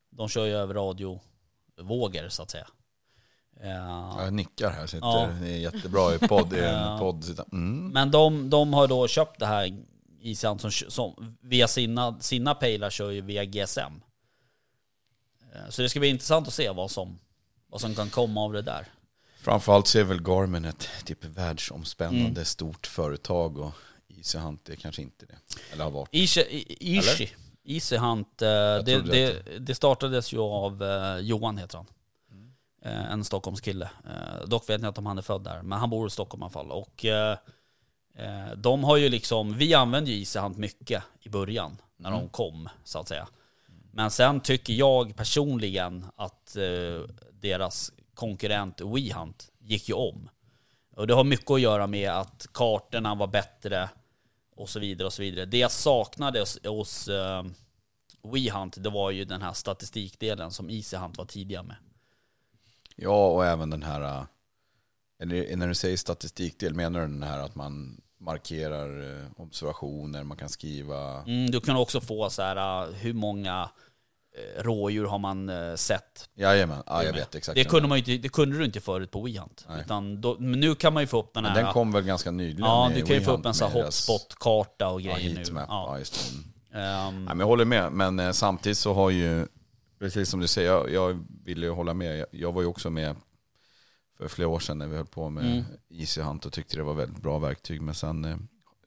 de kör ju över radiovågor så att säga. Eh, Jag nickar här, sitter, Ja. det är jättebra i podd. I en Ja. podd mm. Men de, de har då köpt det här Isand som, som via sina, sina pejlar kör ju via GSM. Eh, Så det ska bli intressant att se vad som, vad som kan komma av det där. Framförallt så är väl Garmin ett typ världsomspännande Mm. stort företag och Easy Hunt är kanske inte det. Eller har varit. Ishi, I- Ishi, Easy Hunt, eh, det, det, det startades ju av eh, Johan heter han. Eh, En Stockholmskille. Eh, Dock vet jag inte om han är född där, men han bor i Stockholm i alla fall. Och eh, de har ju liksom, vi använde ju Easy Hunt mycket i början, när de kom så att säga. Men sen tycker jag personligen att deras konkurrent WeHunt gick ju om. Och det har mycket att göra med att kartorna var bättre och så vidare och så vidare. Det jag saknade hos, hos WeHunt, det var ju den här statistikdelen som Easy Hunt var tidiga med. Ja, och även den här, eller när du säger statistikdel, menar du den här att man markerar eh, observationer, man kan skriva... Mm, du kan också få så här, uh, hur många eh, rådjur har man eh, sett? Jajamän, ja, jag vet exakt. Det kunde, man inte, det kunde du inte förut på WeHunt. Utan då, men nu kan man ju få upp den Men här... den kom väl ganska nyligen? ja, du kan ju få upp en sån här hotspot-karta och Ja, grejer nu. heatmap. Ja. Ja. just det. Mm. Ehm, Nej, men jag håller med, men eh, samtidigt så har ju, precis som du säger, jag, jag vill ju hålla med. Jag, jag var ju också med för flera år sedan när vi höll på med Mm. Easy Hunt och tyckte det var väldigt bra verktyg. Men sen eh,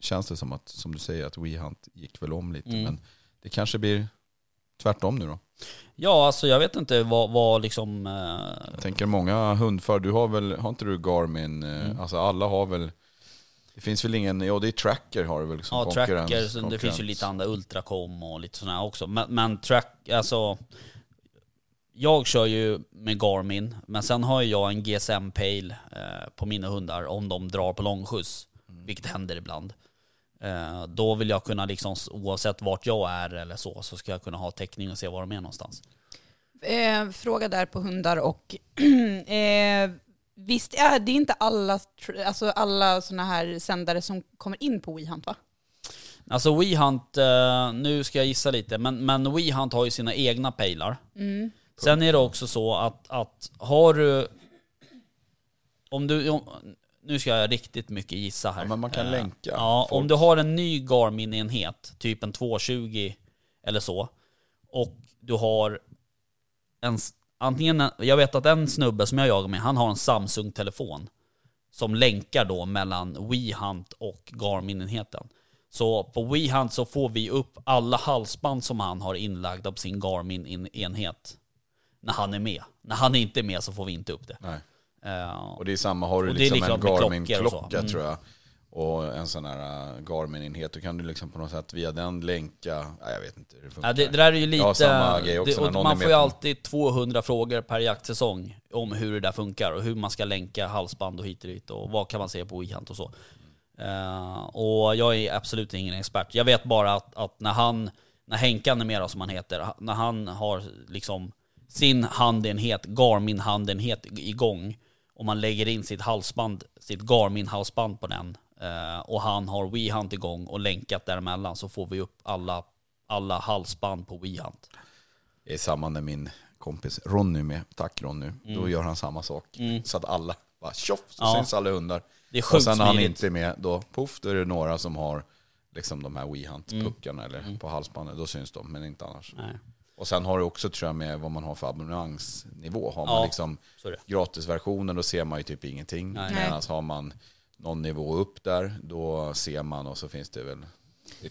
känns det som att, som du säger, att WeHunt gick väl om lite. Mm. Men det kanske blir tvärtom nu då. Ja, alltså jag vet inte vad, vad liksom... eh, Jag tänker många hundförare, du har väl, har inte du Garmin? eh, Mm. Alltså alla har väl, det finns väl ingen, ja det är Tracker har du väl som ja, konkurrens. tracker, det finns ju lite andra Ultracom och lite sådana också. Men, men track, alltså... Jag kör ju med Garmin, men sen har ju jag en GSM Pale eh, på mina hundar om de drar på långskjuts, Mm. vilket händer ibland. Eh, då vill jag kunna liksom, oavsett vart jag är eller så, så ska jag kunna ha täckning och se var de är någonstans. Eh, fråga där på hundar och eh, visst är det inte alla, alltså alla sådana här sändare som kommer in på WeHunt va? Alltså WeHunt, eh, nu ska jag gissa lite, men, men WeHunt har ju sina egna pejlar. Mm. Sen är det också så att, att har du... Om du... Om, nu ska jag riktigt mycket gissa här. Ja, men man kan Eh, länka Ja, folk. om du har en ny Garmin-enhet, typ en 220 eller så, och du har en... Antingen, en- jag vet att en snubbe som jag jagar med, han har en Samsung-telefon som länkar då mellan WeHunt och Garmin-enheten. Så på WeHunt så får vi upp alla halsband som han har inlagda på sin Garmin-enhet. När han är med. När han är inte med så får vi inte upp det. Nej. Eh, Och det är samma, har du är liksom en. Garmin-klocka Mm. tror jag. Och en sån här uh, Garmin-enhet, då kan du liksom på något sätt via den länka, nej, jag vet inte hur det funkar. Ja, det, det där är ju lite... Samma grej också det, är man får ju alltid 200 frågor per jaktsäsong om hur det där funkar och hur man ska länka halsband och hit och dit och vad kan man se på WeHunt och så. Eh, och jag är absolut ingen expert. Jag vet bara att, att när han, när Henkan är med då, som han heter, när han har liksom sin handenhet, Garmin-handenhet igång och man lägger in sitt halsband, sitt Garmin-halsband på den eh, och han har WeHunt igång och länkat däremellan så får vi upp alla, alla halsband på WeHunt. Det är samma när min kompis Ronny med, tack Ronny, då gör han samma sak. Så att alla, bara tjoff, så Mm. Ja. syns alla hundar. Det är Och sjukt sen när han inte är med, då poff, då är det några som har liksom de här WeHunt-puckarna Mm. eller på halsbandet, då syns de, men inte annars. Nej. Och sen har du också tror jag med vad man har för abonnemangsnivå. Har man Ja, liksom gratisversionen då ser man ju typ ingenting. Nej. Medan har man någon nivå upp där, då ser man och så finns det väl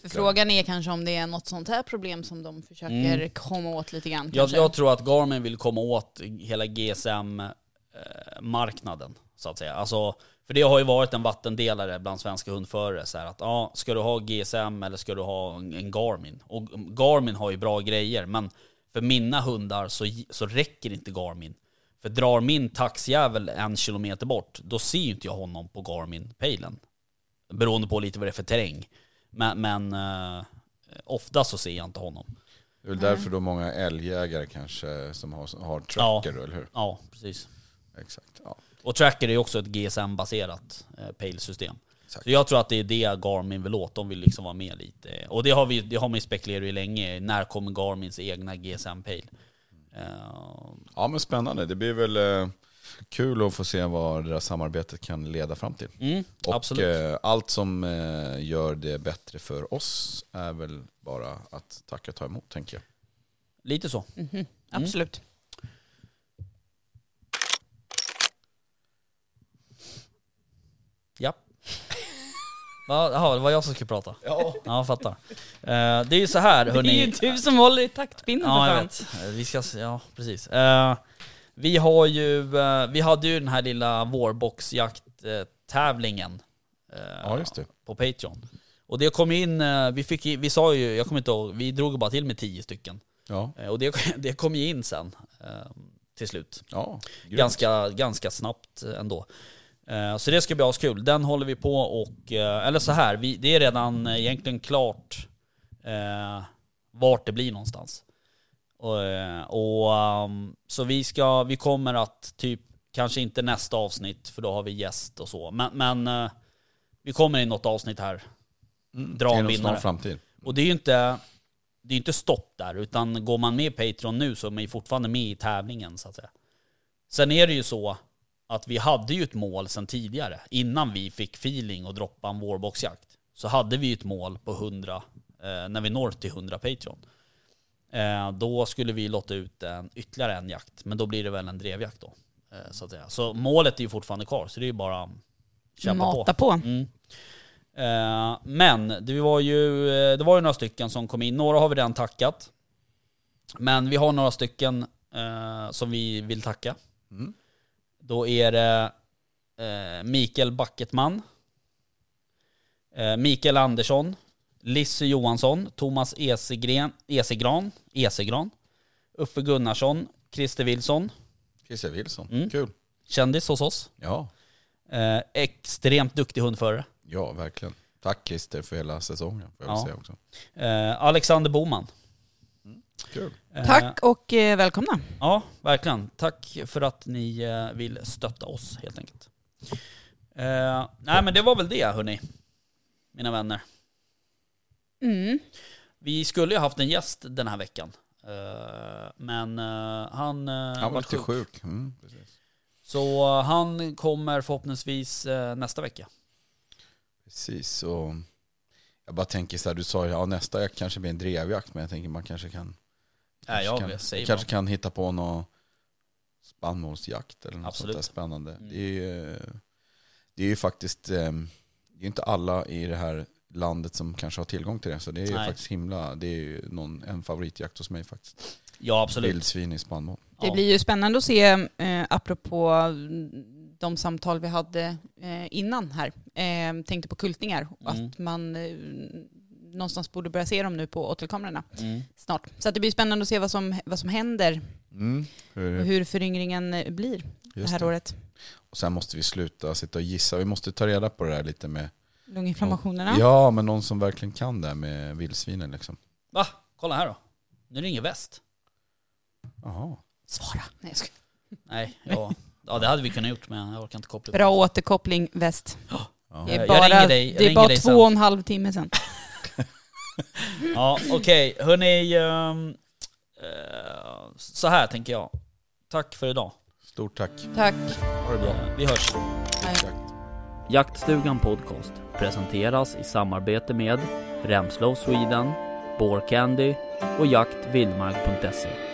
För frågan är kanske om det är något sånt här problem som de försöker komma åt lite grann. Jag, jag tror att Garmin vill komma åt hela GSM-marknaden, så att säga. Alltså, för det har ju varit en vattendelare bland svenska hundförare. Så här att, ja, ska du ha GSM eller ska du ha en, en Garmin? Och Garmin har ju bra grejer, men för mina hundar så, så räcker inte Garmin. För drar min taxjävel en kilometer bort, då ser ju inte jag honom på Garmin-pejlen. Beroende på lite vad det är för terräng. Men, men eh, ofta så ser jag inte honom. Det är väl därför då många älgjägare kanske som har, har tracker då, eller hur? Ja, precis. Exakt. Ja. Och tracker är också ett GSM-baserat eh, pale-system. Så jag tror att det är det Garmin vill åt. De vill liksom vara med lite. Och det har, vi, det har man ju spekulerat i länge. När kommer Garmins egna GSM-pale? Eh, ja men spännande. Det blir väl eh, kul att få se vad det där samarbetet kan leda fram till. mm, Och absolut. eh, allt som eh, gör det bättre för oss är väl bara att tacka och ta emot tänker jag. Lite så. Mhm, Absolut. Ja. Va, Jaha, det var jag som skulle prata. Ja. Ja, fattar. Eh, det är ju så här, Det hörni. är ju du som håller i taktpinnen Ja, för jag fan. vet. Eh, Vi ska, ja, precis. Eh, vi har ju, eh, vi hade ju den här lilla vårboxjakt-tävlingen eh, Ja, just det. på Patreon. Och det kom in, eh, vi fick, i- vi sa ju, jag kommer inte ihåg, vi drog bara till med tio stycken. Ja, Eh, och det, det kom ju in sen, eh, till slut. ja. grymt. Ganska, ganska snabbt ändå. Eh, Så det ska bli askul. Den håller vi på och, eh, eller så här, vi, det är redan eh, egentligen klart eh, vart det blir någonstans. Och, och um, så vi ska, vi kommer att typ, kanske inte nästa avsnitt för då har vi gäst och så, men, men vi kommer i något avsnitt här. Dra Det är en vinnare. framtid. Och det är ju inte, det är inte stopp där, utan går man med i Patreon nu så är man ju fortfarande med i tävlingen så att säga. Sen är det ju så att vi hade ju ett mål sen tidigare, innan vi fick feeling och droppa en vårboxjakt. Så hade vi ju ett mål på 100, eh, när vi når till 100 Patreon. Eh, då skulle vi låta ut en, ytterligare en jakt, men då blir det väl en drevjakt då. Eh, så att säga. Så målet är ju fortfarande kvar, så det är ju bara att kämpa på. Mata på. Mm. Eh, men det var, ju, eh, det var ju några stycken som kom in. Några har vi redan tackat. Men vi har några stycken eh, som vi vill tacka. Mm. Då är det eh, Mikael Backetman, eh, Mikael Andersson, Lisse Johansson, Thomas Esegren, Esegran, Esegran, Uffe Gunnarsson, Christer Wilson, Christer Wilson, Mm. kul. kändis hos oss. Ja, Eh, extremt duktig hundförare. ja verkligen. Tack Christer för hela säsongen, får jag Ja. säga också. Eh, Alexander Boman. Kul. Tack och eh, välkomna. Ja, verkligen. Tack för att ni eh, vill stötta oss helt enkelt. Eh, nej men det var väl det hörni, mina vänner. Mm. Vi skulle ju haft en gäst den här veckan. Eh, men eh, han, eh, Han var lite sjuk. Mm, precis. Så eh, han kommer förhoppningsvis eh, nästa vecka. precis. Och jag bara tänker så här, du sa ju ja, nästa jakt kanske blir en drevjakt, men jag tänker man kanske kan Nej, kanske jag kan, säger kanske kan hitta på någon spannmålsjakt eller något Absolut. sånt där spännande. Mm. Det, är ju, det är ju faktiskt, eh, det är inte alla i det här landet som kanske har tillgång till det. Så det är ju Nej. faktiskt himla, det är ju någon, en favoritjakt hos mig faktiskt. Ja absolut. Vildsvin i spannmål. Det Ja. blir ju spännande att se, eh, apropå de samtal vi hade eh, innan här, eh, tänkte på kultningar, och Mm. att man eh, någonstans borde börja se dem nu på åtelkamerorna Mm. snart. Så att det blir spännande att se vad som, vad som händer Mm. och Hur, hur föryngringen eh, blir det här det. året. Och sen måste vi sluta sitta och gissa. Vi måste ta reda på det där lite med, Lunginflammationerna. ja men någon som verkligen kan det här med vildsvinen liksom. Va? Kolla här då. Nu ringer väst. Jaha. Svara. Nej, jag ska. Nej, ja. ja det hade vi kunnat gjort men jag orkar inte koppla. Bra återkoppling väst. Ja. Det är bara, ringer dig- jag det är ringer bara dig två sen. och en halv timme sedan. Ja, okej. Hörni, ehm, eh, så här tänker jag. Tack för idag. Stort tack. Tack. Ha det bra. Vi hörs. Hej. Jakt. Jaktstugan Podcast presenteras i samarbete med Remslow Sweden, Candy och jaktvildmark.se.